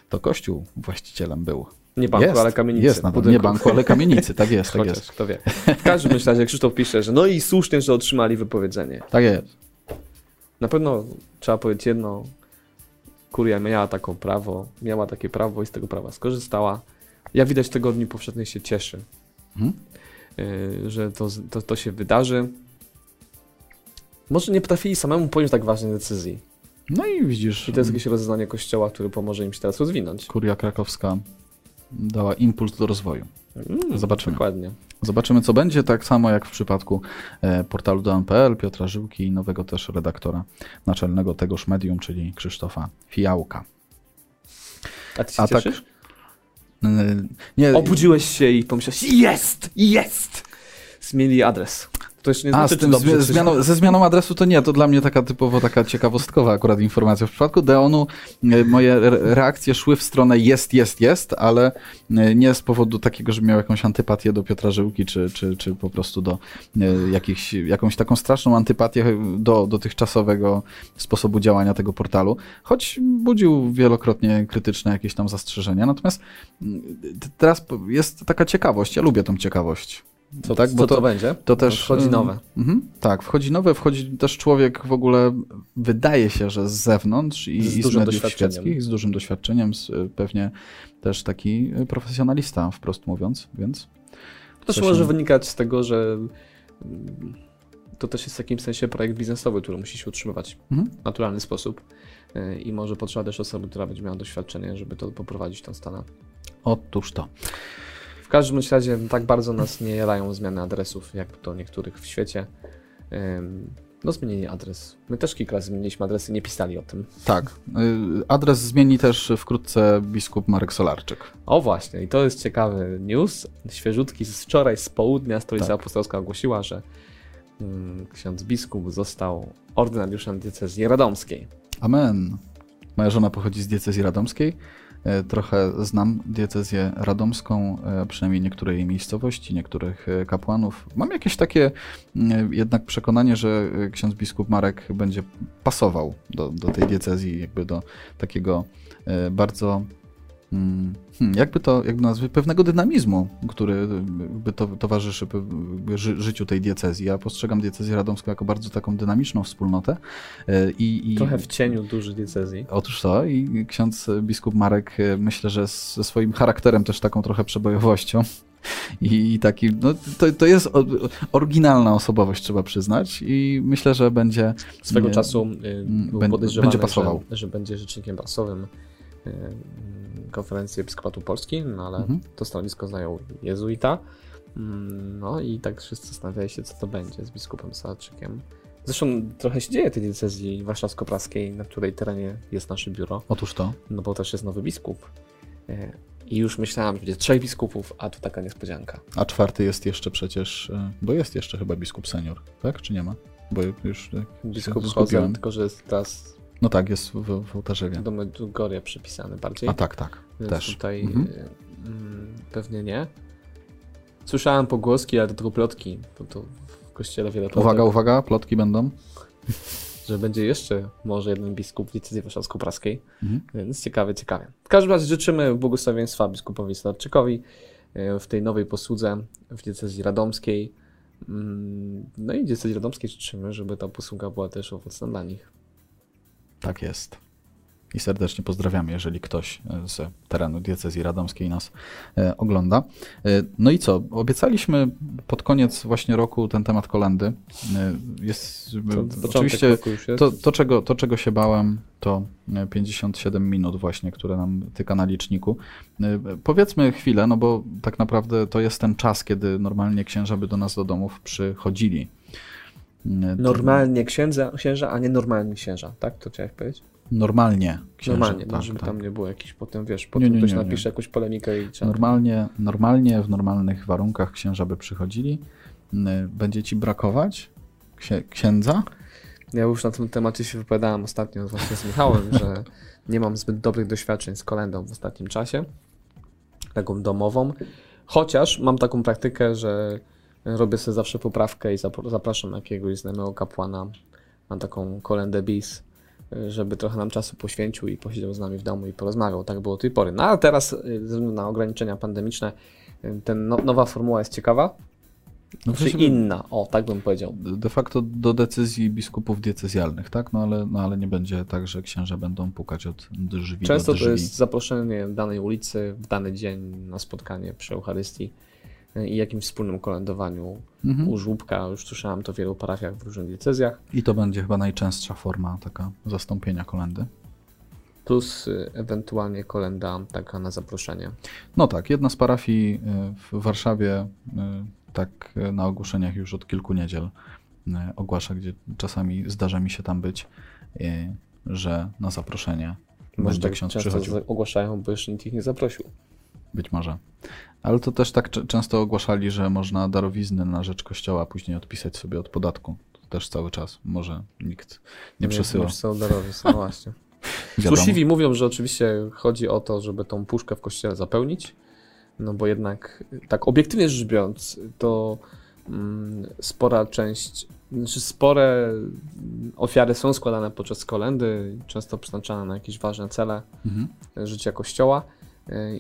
to kościół właścicielem był. Nie banku, jest, ale kamienicy. Jest, nadal, nie banku, ale kamienicy, tak jest, tak Chociaż, jest. kto wie. W każdym razie Krzysztof pisze, że no i słusznie, że otrzymali wypowiedzenie. Tak jest. Na pewno trzeba powiedzieć jedno. Kuria miała taką prawo, miała takie prawo i z tego prawa skorzystała. Jak widać, tygodni powszechnych się cieszy, yy, że to, to, to się wydarzy. Może nie potrafili samemu podjąć tak ważnej decyzji. No i widzisz, I to jest jakieś rozeznanie kościoła, który pomoże im się teraz rozwinąć. kuria krakowska dała impuls do rozwoju. Mm, Zobaczymy. Dokładnie. Zobaczymy, co będzie, tak samo jak w przypadku e, portalu DN.pl, Piotra Żyłki i nowego też redaktora naczelnego tegoż medium, czyli Krzysztofa Fijałka. A ty się A tak- cieszysz? Nie, Obudziłeś się i pomyślałeś, jest, jest! Zmienili adres. To jeszcze nie A, znaczy, z tym dobrze, zmianą, ze zmianą adresu to nie, to dla mnie taka typowo taka ciekawostkowa akurat informacja. W przypadku Deonu e, moje re- reakcje szły w stronę jest, jest, jest, ale e, nie z powodu takiego, że miał jakąś antypatię do Piotra Żyłki, czy, czy, czy po prostu do e, jakichś, jakąś taką straszną antypatię do dotychczasowego sposobu działania tego portalu, choć budził wielokrotnie krytyczne jakieś tam zastrzeżenia. Natomiast mm, teraz jest taka ciekawość, ja lubię tą ciekawość. Co, tak, co bo to, to, będzie? to też Wchodzi ym, nowe. Mhm, tak, wchodzi nowe, wchodzi też człowiek w ogóle, wydaje się, że z zewnątrz i Z i z dużym mediów świeckich, z dużym doświadczeniem, z, y, pewnie też taki y, profesjonalista, wprost mówiąc, więc To też coś może wynikać z tego, że mm, to też jest w jakimś sensie projekt biznesowy, który musi się utrzymywać Mhm. w naturalny sposób. Yy, I może potrzeba też osoby, która będzie miała doświadczenie, żeby to poprowadzić tę stronę. otóż to. W każdym razie tak bardzo nas nie jarają zmiany adresów, jak to niektórych w świecie. No zmienili adres. My też kilka razy zmieniliśmy adresy, nie pisali o tym. Tak, y, adres zmieni też wkrótce biskup Marek Solarczyk. O właśnie, i to jest ciekawy news, świeżutki z wczoraj, z południa Stolica Tak. Apostolska ogłosiła, że mm, ksiądz biskup został ordynariuszem diecezji radomskiej. Amen. Moja żona pochodzi z diecezji radomskiej. E, Trochę znam diecezję radomską, e, przynajmniej niektóre jej miejscowości, niektórych e, kapłanów. Mam jakieś takie jednak przekonanie, że ksiądz biskup Marek będzie pasował do, do tej diecezji, jakby do takiego bardzo mm, hmm, jakby to jakby nazwać, pewnego dynamizmu, który jakby to, towarzyszy ży, życiu tej diecezji. Ja postrzegam diecezję radomską jako bardzo taką dynamiczną wspólnotę. e, I, i Trochę w cieniu duży diecezji. Otóż to i ksiądz biskup Marek e, myślę, że ze swoim charakterem też taką trochę przebojowością i taki, no to, to jest oryginalna osobowość trzeba przyznać i myślę, że będzie Swego nie, czasu y, był będzie pasował. Że, że będzie rzecznikiem prasowym y, konferencji Episkopatu Polski, no ale Mhm. to stanowisko zajął jezuita. Mm, No i tak wszyscy zastanawiali się, co to będzie z biskupem Sałaczykiem. Zresztą trochę się dzieje tej diecezji warszawsko-praskiej, na której terenie jest nasze biuro, Otóż to. no bo też jest nowy biskup. E, I już myślałem, że będzie trzech biskupów, a tu taka niespodzianka. A czwarty jest jeszcze przecież, e, bo jest jeszcze chyba biskup senior, tak? Czy nie ma? Bo już tak Biskup. Chodzę, tylko że jest teraz No tak, jest w, w ołtarzewie. do Medjugorje przypisany bardziej. A tak, tak, Więc też. tutaj Mhm. y, mm, pewnie nie. Słyszałem pogłoski, ale to tylko plotki, bo to w kościele wiele plotek, Uwaga, uwaga, plotki będą. że będzie jeszcze może jeden biskup w decyzji warszawsko-praskiej, Mhm. więc ciekawie, ciekawie. W każdym razie życzymy błogosławieństwa biskupowi Sadarczykowi y, w tej nowej posłudze w diecezji radomskiej. Mm, No i diecezji radomskiej życzymy, żeby ta posługa była też owocna dla nich. Tak jest. I serdecznie pozdrawiamy, jeżeli ktoś e, z terenu diecezji radomskiej nas e, ogląda. E, no i co? Obiecaliśmy pod koniec właśnie roku ten temat kolendy. Jest To oczywiście jest. to, to, czego, to, czego się bałem, to e, 57 minut właśnie, które nam tyka na liczniku. Powiedzmy chwilę, no bo tak naprawdę to jest ten czas, kiedy normalnie księża by do nas do domów przychodzili. Normalnie księdza, księża, a nie normalni księża, tak? To chciałeś powiedzieć? Normalnie księża. Normalnie, no, tak, żeby tak. tam nie było jakichś potem, wiesz, Nie, potem nie, ktoś nie, nie. napisze jakąś polemikę i trzeba... Normalnie, normalnie, w normalnych warunkach księża by przychodzili. Y, Będzie ci brakować księ- księdza? Ja już na tym temacie się wypowiadałem ostatnio właśnie z Michałem, że nie mam zbyt dobrych doświadczeń z kolendą w ostatnim czasie, taką domową, chociaż mam taką praktykę, że robię sobie zawsze poprawkę i zapraszam jakiegoś znajomego kapłana na taką kolendę bis, żeby trochę nam czasu poświęcił i posiedział z nami w domu i porozmawiał. Tak było do tej pory. No ale teraz, y, ze względu na ograniczenia pandemiczne, y, ten no, nowa formuła jest ciekawa, No, czy sensie inna, o tak bym powiedział. De facto do decyzji biskupów diecezjalnych, tak? No ale, no ale nie będzie tak, że księża będą pukać od drzwi Często do drzwi. to jest zaproszenie danej ulicy w dany dzień na spotkanie przy Eucharystii i jakimś wspólnym kolędowaniu Mhm. u żłóbka. Już słyszałem to w wielu parafiach w różnych diecezjach. I to będzie chyba najczęstsza forma taka zastąpienia kolendy. Plus y, ewentualnie kolenda taka na zaproszenie. No tak, jedna z parafii y, w Warszawie y, tak y, na ogłoszeniach już od kilku niedziel y, ogłasza, gdzie czasami zdarza mi się tam być, y, że na zaproszenie Może będzie tak ksiądz przychodził. ogłaszają, bo jeszcze nikt ich nie zaprosił. Być może. Ale to też tak często ogłaszali, że można darowizny na rzecz kościoła później odpisać sobie od podatku. To też cały czas. Może nikt nie przesyła. Nie są darowi, no właśnie. Złośliwi mówią, że oczywiście chodzi o to, żeby tą puszkę w kościele zapełnić, no bo jednak tak obiektywnie rzecz biorąc, to mm, spora część, znaczy spore ofiary są składane podczas kolendy, często przeznaczane na jakieś ważne cele Mhm. życia kościoła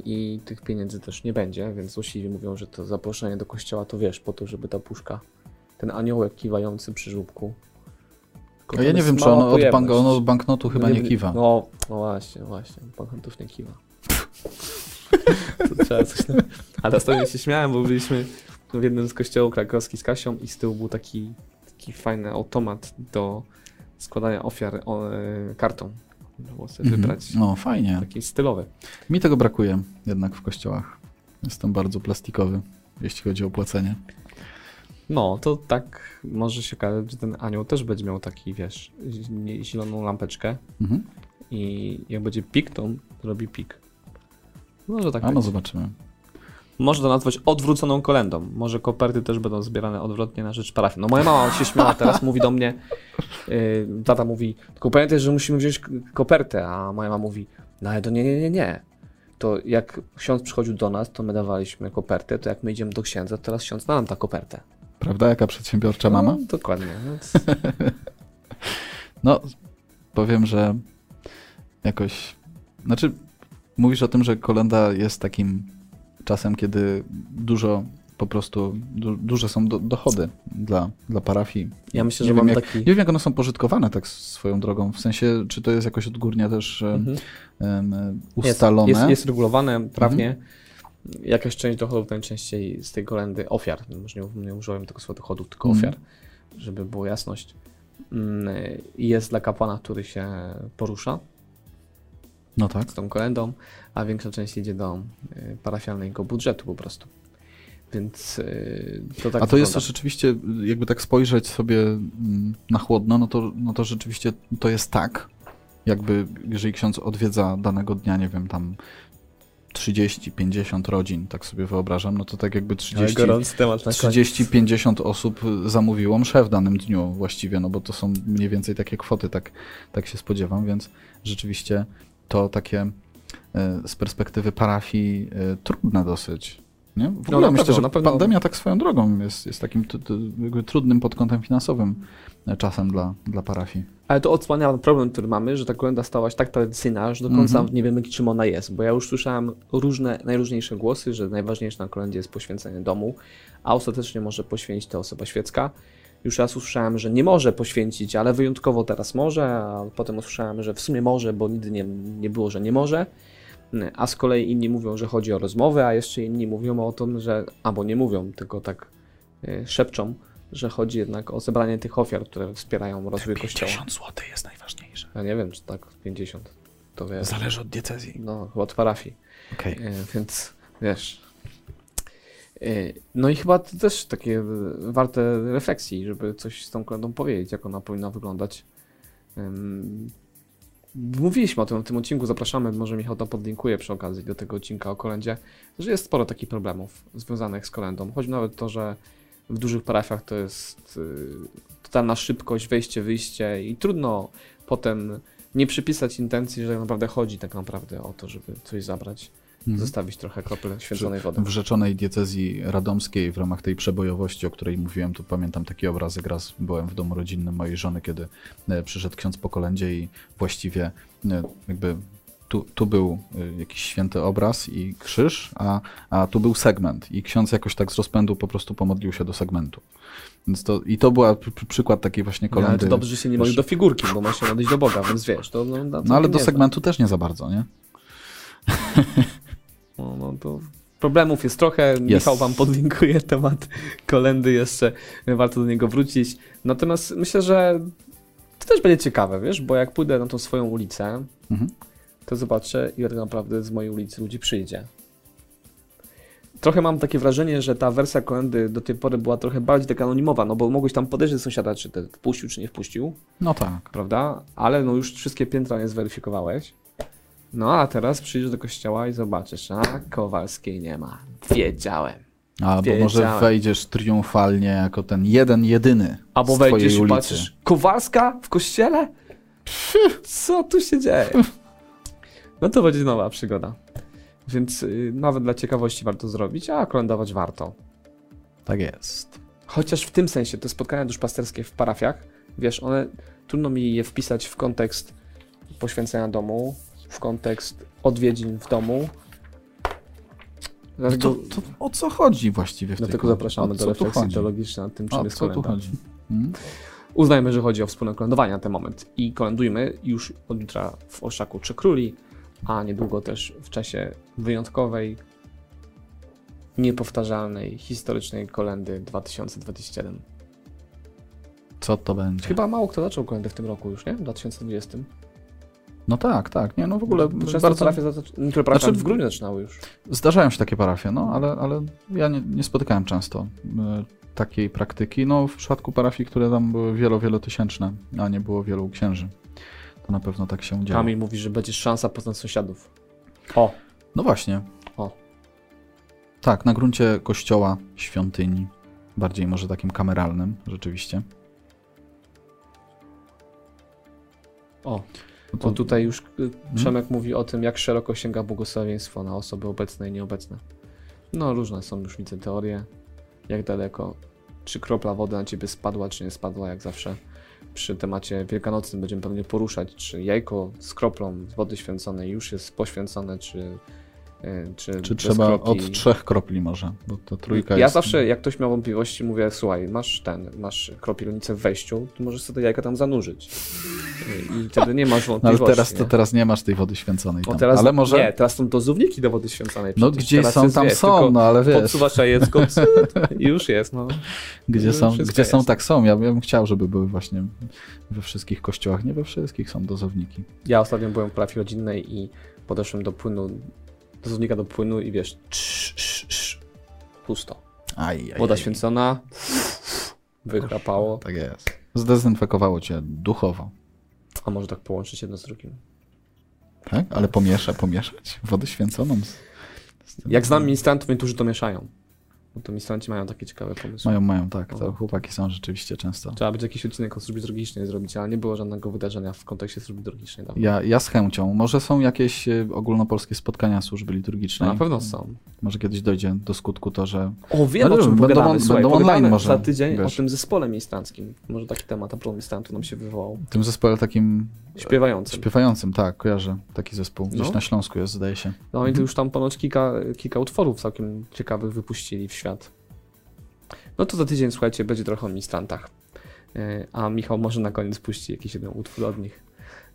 i tych pieniędzy też nie będzie, więc złośliwi mówią, że to zaproszenie do kościoła to wiesz, po to, żeby ta puszka, ten aniołek kiwający przy żubku. A ja nie wiem, czy ono od, bank, ono od banknotu chyba nie kiwa. No, no właśnie, właśnie. Banknotów nie kiwa. to trzeba coś na... Ale ostatnio się śmiałem, bo byliśmy w jednym z kościołów krakowskich z Kasią i z tyłu był taki, taki fajny automat do składania ofiar e, kartą. Było sobie Mhm. wybrać. No fajnie. Taki stylowy. Mi tego brakuje jednak w kościołach. Jestem bardzo plastikowy, jeśli chodzi o płacenie. No, to tak może się okazać, że ten anioł też będzie miał taki, wiesz, zi- zieloną lampeczkę Mhm. i jak będzie pik, to on robi pik. Może tak A no być. zobaczymy. Można to nazwać odwróconą kolendą. Może koperty też będą zbierane odwrotnie na rzecz parafii. No moja mama się śmiała teraz, mówi do mnie, yy, tata mówi, tylko pamiętaj, że musimy wziąć kopertę, a moja mama mówi, no ale to nie, nie, nie, nie. To jak ksiądz przychodził do nas, to my dawaliśmy kopertę, to jak my idziemy do księdza, to teraz ksiądz da nam ta kopertę. Prawda? Jaka przedsiębiorcza mama? No, dokładnie. Więc No, powiem, że jakoś. Znaczy, mówisz o tym, że kolenda jest takim czasem, kiedy dużo po prostu, du, duże są do, dochody dla, dla parafii. ja myślę, nie że mam jak, taki... Nie wiem, jak one są pożytkowane tak swoją drogą. W sensie, czy to jest jakoś odgórnie też Mhm. em, ustalone? Jest, jest, jest regulowane prawnie. Jakaś część dochodów, najczęściej z tej kolendy ofiar, może nie, nie użyłem tego słowa dochodów, tylko Mhm. ofiar, żeby było jasność, mm, jest dla kapłana, który się porusza No tak. z tą kolendą, a większa część idzie do y, parafialnego budżetu po prostu. Więc y, to tak A to jest rzeczywiście, jakby tak spojrzeć sobie mm, na chłodno, no to, no to rzeczywiście to jest tak, jakby jeżeli ksiądz odwiedza danego dnia, nie wiem, tam 30-50 rodzin, tak sobie wyobrażam, no to tak jakby 30, Ale gorący temat na koniec. 30-50 osób zamówiło mszę w danym dniu właściwie, no bo to są mniej więcej takie kwoty, tak, tak się spodziewam, więc rzeczywiście to takie e, z perspektywy parafii e, trudne dosyć. Nie? W ogóle No, na myślę, pewno, że pewno. pandemia tak swoją drogą jest, jest takim trudnym pod kątem finansowym e, czasem dla, dla parafii. Ale to odsłania problem, który mamy, że ta kolenda stała się tak tradycyjna, że do końca Mhm. nie wiemy, czym ona jest. Bo ja już słyszałem różne, najróżniejsze głosy, że najważniejsze na kolendzie jest poświęcenie domu, a ostatecznie może poświęcić to osoba świecka. Już raz usłyszałem, że nie może poświęcić, ale wyjątkowo teraz może, a potem usłyszałem, że w sumie może, bo nigdy nie, nie było, że nie może. A z kolei inni mówią, że chodzi o rozmowę, a jeszcze inni mówią o tym, że albo nie mówią, tylko tak e, szepczą, że chodzi jednak o zebranie tych ofiar, które wspierają rozwój kościoła. zł jest najważniejsze. Ja nie wiem, czy tak 50. To wiesz. Zależy od diecezji. No, chyba od parafii. Okej. E, więc wiesz. E, no i chyba to też takie warte refleksji, żeby coś z tą kolendą powiedzieć, jak ona powinna wyglądać. Mówiliśmy o tym w tym odcinku, zapraszamy, może Michał to podlinkuje przy okazji do tego odcinka o kolendzie, że jest sporo takich problemów związanych z kolendą. Choć nawet to, że w dużych parafiach to jest y, totalna szybkość, wejście, wyjście i trudno potem nie przypisać intencji, że tak naprawdę chodzi tak naprawdę o to, żeby coś zabrać, Mhm. zostawić trochę kropel święconej wody. W rzeczonej diecezji radomskiej w ramach tej przebojowości, o której mówiłem, to pamiętam taki obrazek. Raz byłem w domu rodzinnym mojej żony, kiedy e, przyszedł ksiądz po kolędzie i właściwie e, jakby tu, tu był e, jakiś święty obraz i krzyż, a, a tu był segment i ksiądz jakoś tak z rozpędu po prostu pomodlił się do segmentu. Więc to, I to pr- przykład takiej właśnie No, ale kolendy. to dobrze, że się nie modli do figurki, bo ma się odejść do Boga, więc wiesz, to no, No ale do segmentu też nie za bardzo, nie? No, no to problemów jest trochę. Michał wam podlinkuje temat kolendy jeszcze. Warto do niego wrócić. Natomiast myślę, że to też będzie ciekawe, wiesz, bo jak pójdę na tą swoją ulicę, Mhm. to zobaczę, ile tak naprawdę z mojej ulicy ludzi przyjdzie. Trochę mam takie wrażenie, że ta wersja kolendy do tej pory była trochę bardziej taka anonimowa, no bo mogłeś tam podejrzeć sąsiada, czy te wpuścił, czy nie wpuścił, No tak. prawda? Ale no już wszystkie piętra nie zweryfikowałeś. No a teraz przyjdziesz do kościoła i zobaczysz, a Kowalskiej nie ma. Wiedziałem. Albo może wejdziesz triumfalnie jako ten jeden, jedyny Albo z wejdziesz i patrzysz, Kowalska w kościele? Co tu się dzieje? No to będzie nowa przygoda. Więc y, nawet dla ciekawości warto zrobić, a kolędować warto. Tak jest. Chociaż w tym sensie te spotkania duszpasterskie w parafiach, wiesz, one trudno mi je wpisać w kontekst poświęcenia domu, w kontekst odwiedzin w domu. No Dlatego, to, to o co chodzi właściwie w tej dlatego kolędzie? zapraszamy do tu refleksji teologicznej nad tym, czym O jest co tu kolenda. chodzi? Hmm? Uznajmy, że chodzi o wspólne kolędowanie na ten moment i kolędujmy już od jutra w Orszaku Trzy Króli, a niedługo też w czasie wyjątkowej, niepowtarzalnej, historycznej kolendy 2021. Co to będzie? Chyba mało kto zaczął kolendę w tym roku już, nie? W 2020. No tak, tak. Nie, no w ogóle często bardzo... parafie, niektóre parafie Znaczy- w grudniu zaczynały już. Zdarzają się takie parafie, no ale, ale ja nie, nie spotykałem często e, takiej praktyki. No w przypadku parafii, które tam były wielo, wielotysięczne, a nie było wielu księży. To na pewno tak się działo. Kamil mówi, że będzie szansa poznać sąsiadów. O, No właśnie. O. Tak, na gruncie kościoła, świątyni, bardziej może takim kameralnym, rzeczywiście. o. Bo tutaj już y, Przemek mówi o tym, jak szeroko sięga błogosławieństwo na osoby obecne i nieobecne. No, różne są już widzę teorie, jak daleko, czy kropla wody na ciebie spadła, czy nie spadła, jak zawsze. Przy temacie wielkanocnym będziemy pewnie poruszać, czy jajko z kroplą z wody święconej już jest poświęcone, czy, czy, Czy bez trzeba kropli. od trzech kropli może, bo ta trójka Ja jest... zawsze, jak ktoś miał wątpliwości, mówię, słuchaj, masz ten, masz kropielnicę w wejściu, to możesz sobie te jajka tam zanurzyć. I wtedy nie masz No ale wątpliwości. teraz, to nie? teraz nie masz tej wody święconej tam. teraz, ale może... Nie, teraz są dozowniki do wody święconej. no gdzie są, jest, tam wiesz, są, no ale wiesz, Podsuwasz jajeczko, cyt, i już jest, no. gdzie są, wszystko gdzie są tak są. Ja bym chciał, żeby były właśnie we wszystkich kościołach. Nie we wszystkich są dozowniki. Ja ostatnio byłem w parafii rodzinnej i podeszłem do płynu, dozownika do płynu i wiesz, trz, trz, trz, pusto. Aj, aj, Woda aj. święcona, wychrapało. Tak jest. Zdezynfekowało cię duchowo. A może tak połączyć jedno z drugim? Tak? Ale pomiesza, pomieszać wodę święconą z Jak znam ministrantów, niektórzy to mieszają. Bo to ministranci mają takie ciekawe pomysły. Mają, mają, tak. To No. chłopaki są rzeczywiście często. Trzeba będzie jakiś odcinek o służbie drogicznej zrobić, ale nie było żadnego wydarzenia w kontekście służby drogicznej dawno. Ja, ja z chęcią. Może są jakieś e, ogólnopolskie spotkania służby liturgicznej. No, na pewno są. Może kiedyś dojdzie do skutku to, że O, wiem Ale o czym będą on- Słuchaj, będą online może, za tydzień wiesz. o tym zespole ministranckim. Może taki temat a propos ministrantów nam się wywołał. tym zespole takim Śpiewającym. śpiewającym, tak, kojarzę taki zespół. Gdzieś No. na Śląsku jest, zdaje się. No oni to już tam ponoć kilka, kilka utworów całkiem ciekawych wypuścili w świat. No to za tydzień, słuchajcie, będzie trochę o ministrantach. E, A Michał może na koniec puści jakiś jeden utwór od nich,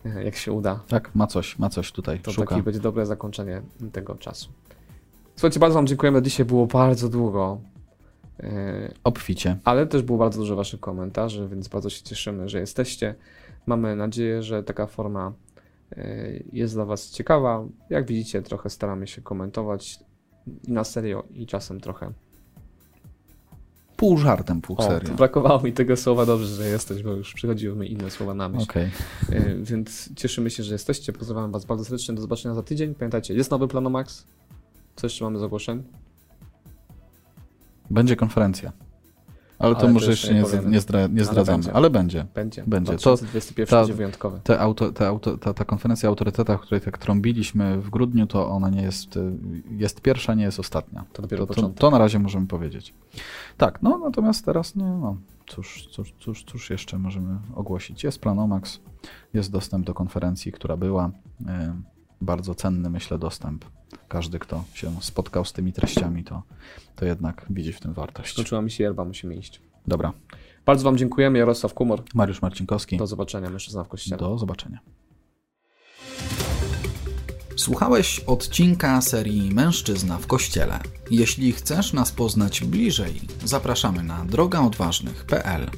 e, jak się uda. Tak, ma coś, ma coś tutaj, To szuka. takie będzie dobre zakończenie tego czasu. Słuchajcie, bardzo Wam dziękujemy. Dzisiaj było bardzo długo, e, Obficie. ale też było bardzo dużo Waszych komentarzy, więc bardzo się cieszymy, że jesteście. Mamy nadzieję, że taka forma jest dla Was ciekawa. Jak widzicie, trochę staramy się komentować i na serio, i czasem trochę. Pół żartem, pół serio. brakowało mi tego słowa, dobrze, że jesteś, bo już przychodziły mi inne słowa na myśl. Okej. E, Więc cieszymy się, że jesteście. Pozdrawiam Was bardzo serdecznie. Do zobaczenia za tydzień. Pamiętajcie, jest nowy Planomax. Co jeszcze mamy z ogłoszeń? Będzie konferencja. Ale to Ale to może jeszcze nie nie, zdra, nie zdradzamy, będzie. ale będzie. Będzie. Będzie. To- 2021 ta- będzie wyjątkowy. Te auto, te auto, ta, ta konferencja o autorytetach, o której tak trąbiliśmy w grudniu, to ona nie jest, y, jest pierwsza, nie jest ostatnia. To dopiero To, to, to na razie możemy powiedzieć. Tak, no natomiast teraz nie, no cóż, cóż, cóż, cóż jeszcze możemy ogłosić. Jest Planomax, jest dostęp do konferencji, która była. y, Bardzo cenny, myślę, dostęp. Każdy, kto się spotkał z tymi treściami, to, to jednak widzi w tym wartość. Skończyła mi się yerba, musimy iść. Dobra, Bardzo Wam dziękujemy. Jarosław Kumor. Mariusz Marcinkowski. Do zobaczenia. Mężczyzna w kościele. Do zobaczenia. Słuchałeś odcinka serii Mężczyzna w Kościele. Jeśli chcesz nas poznać bliżej, zapraszamy na drogaodważnych.pl.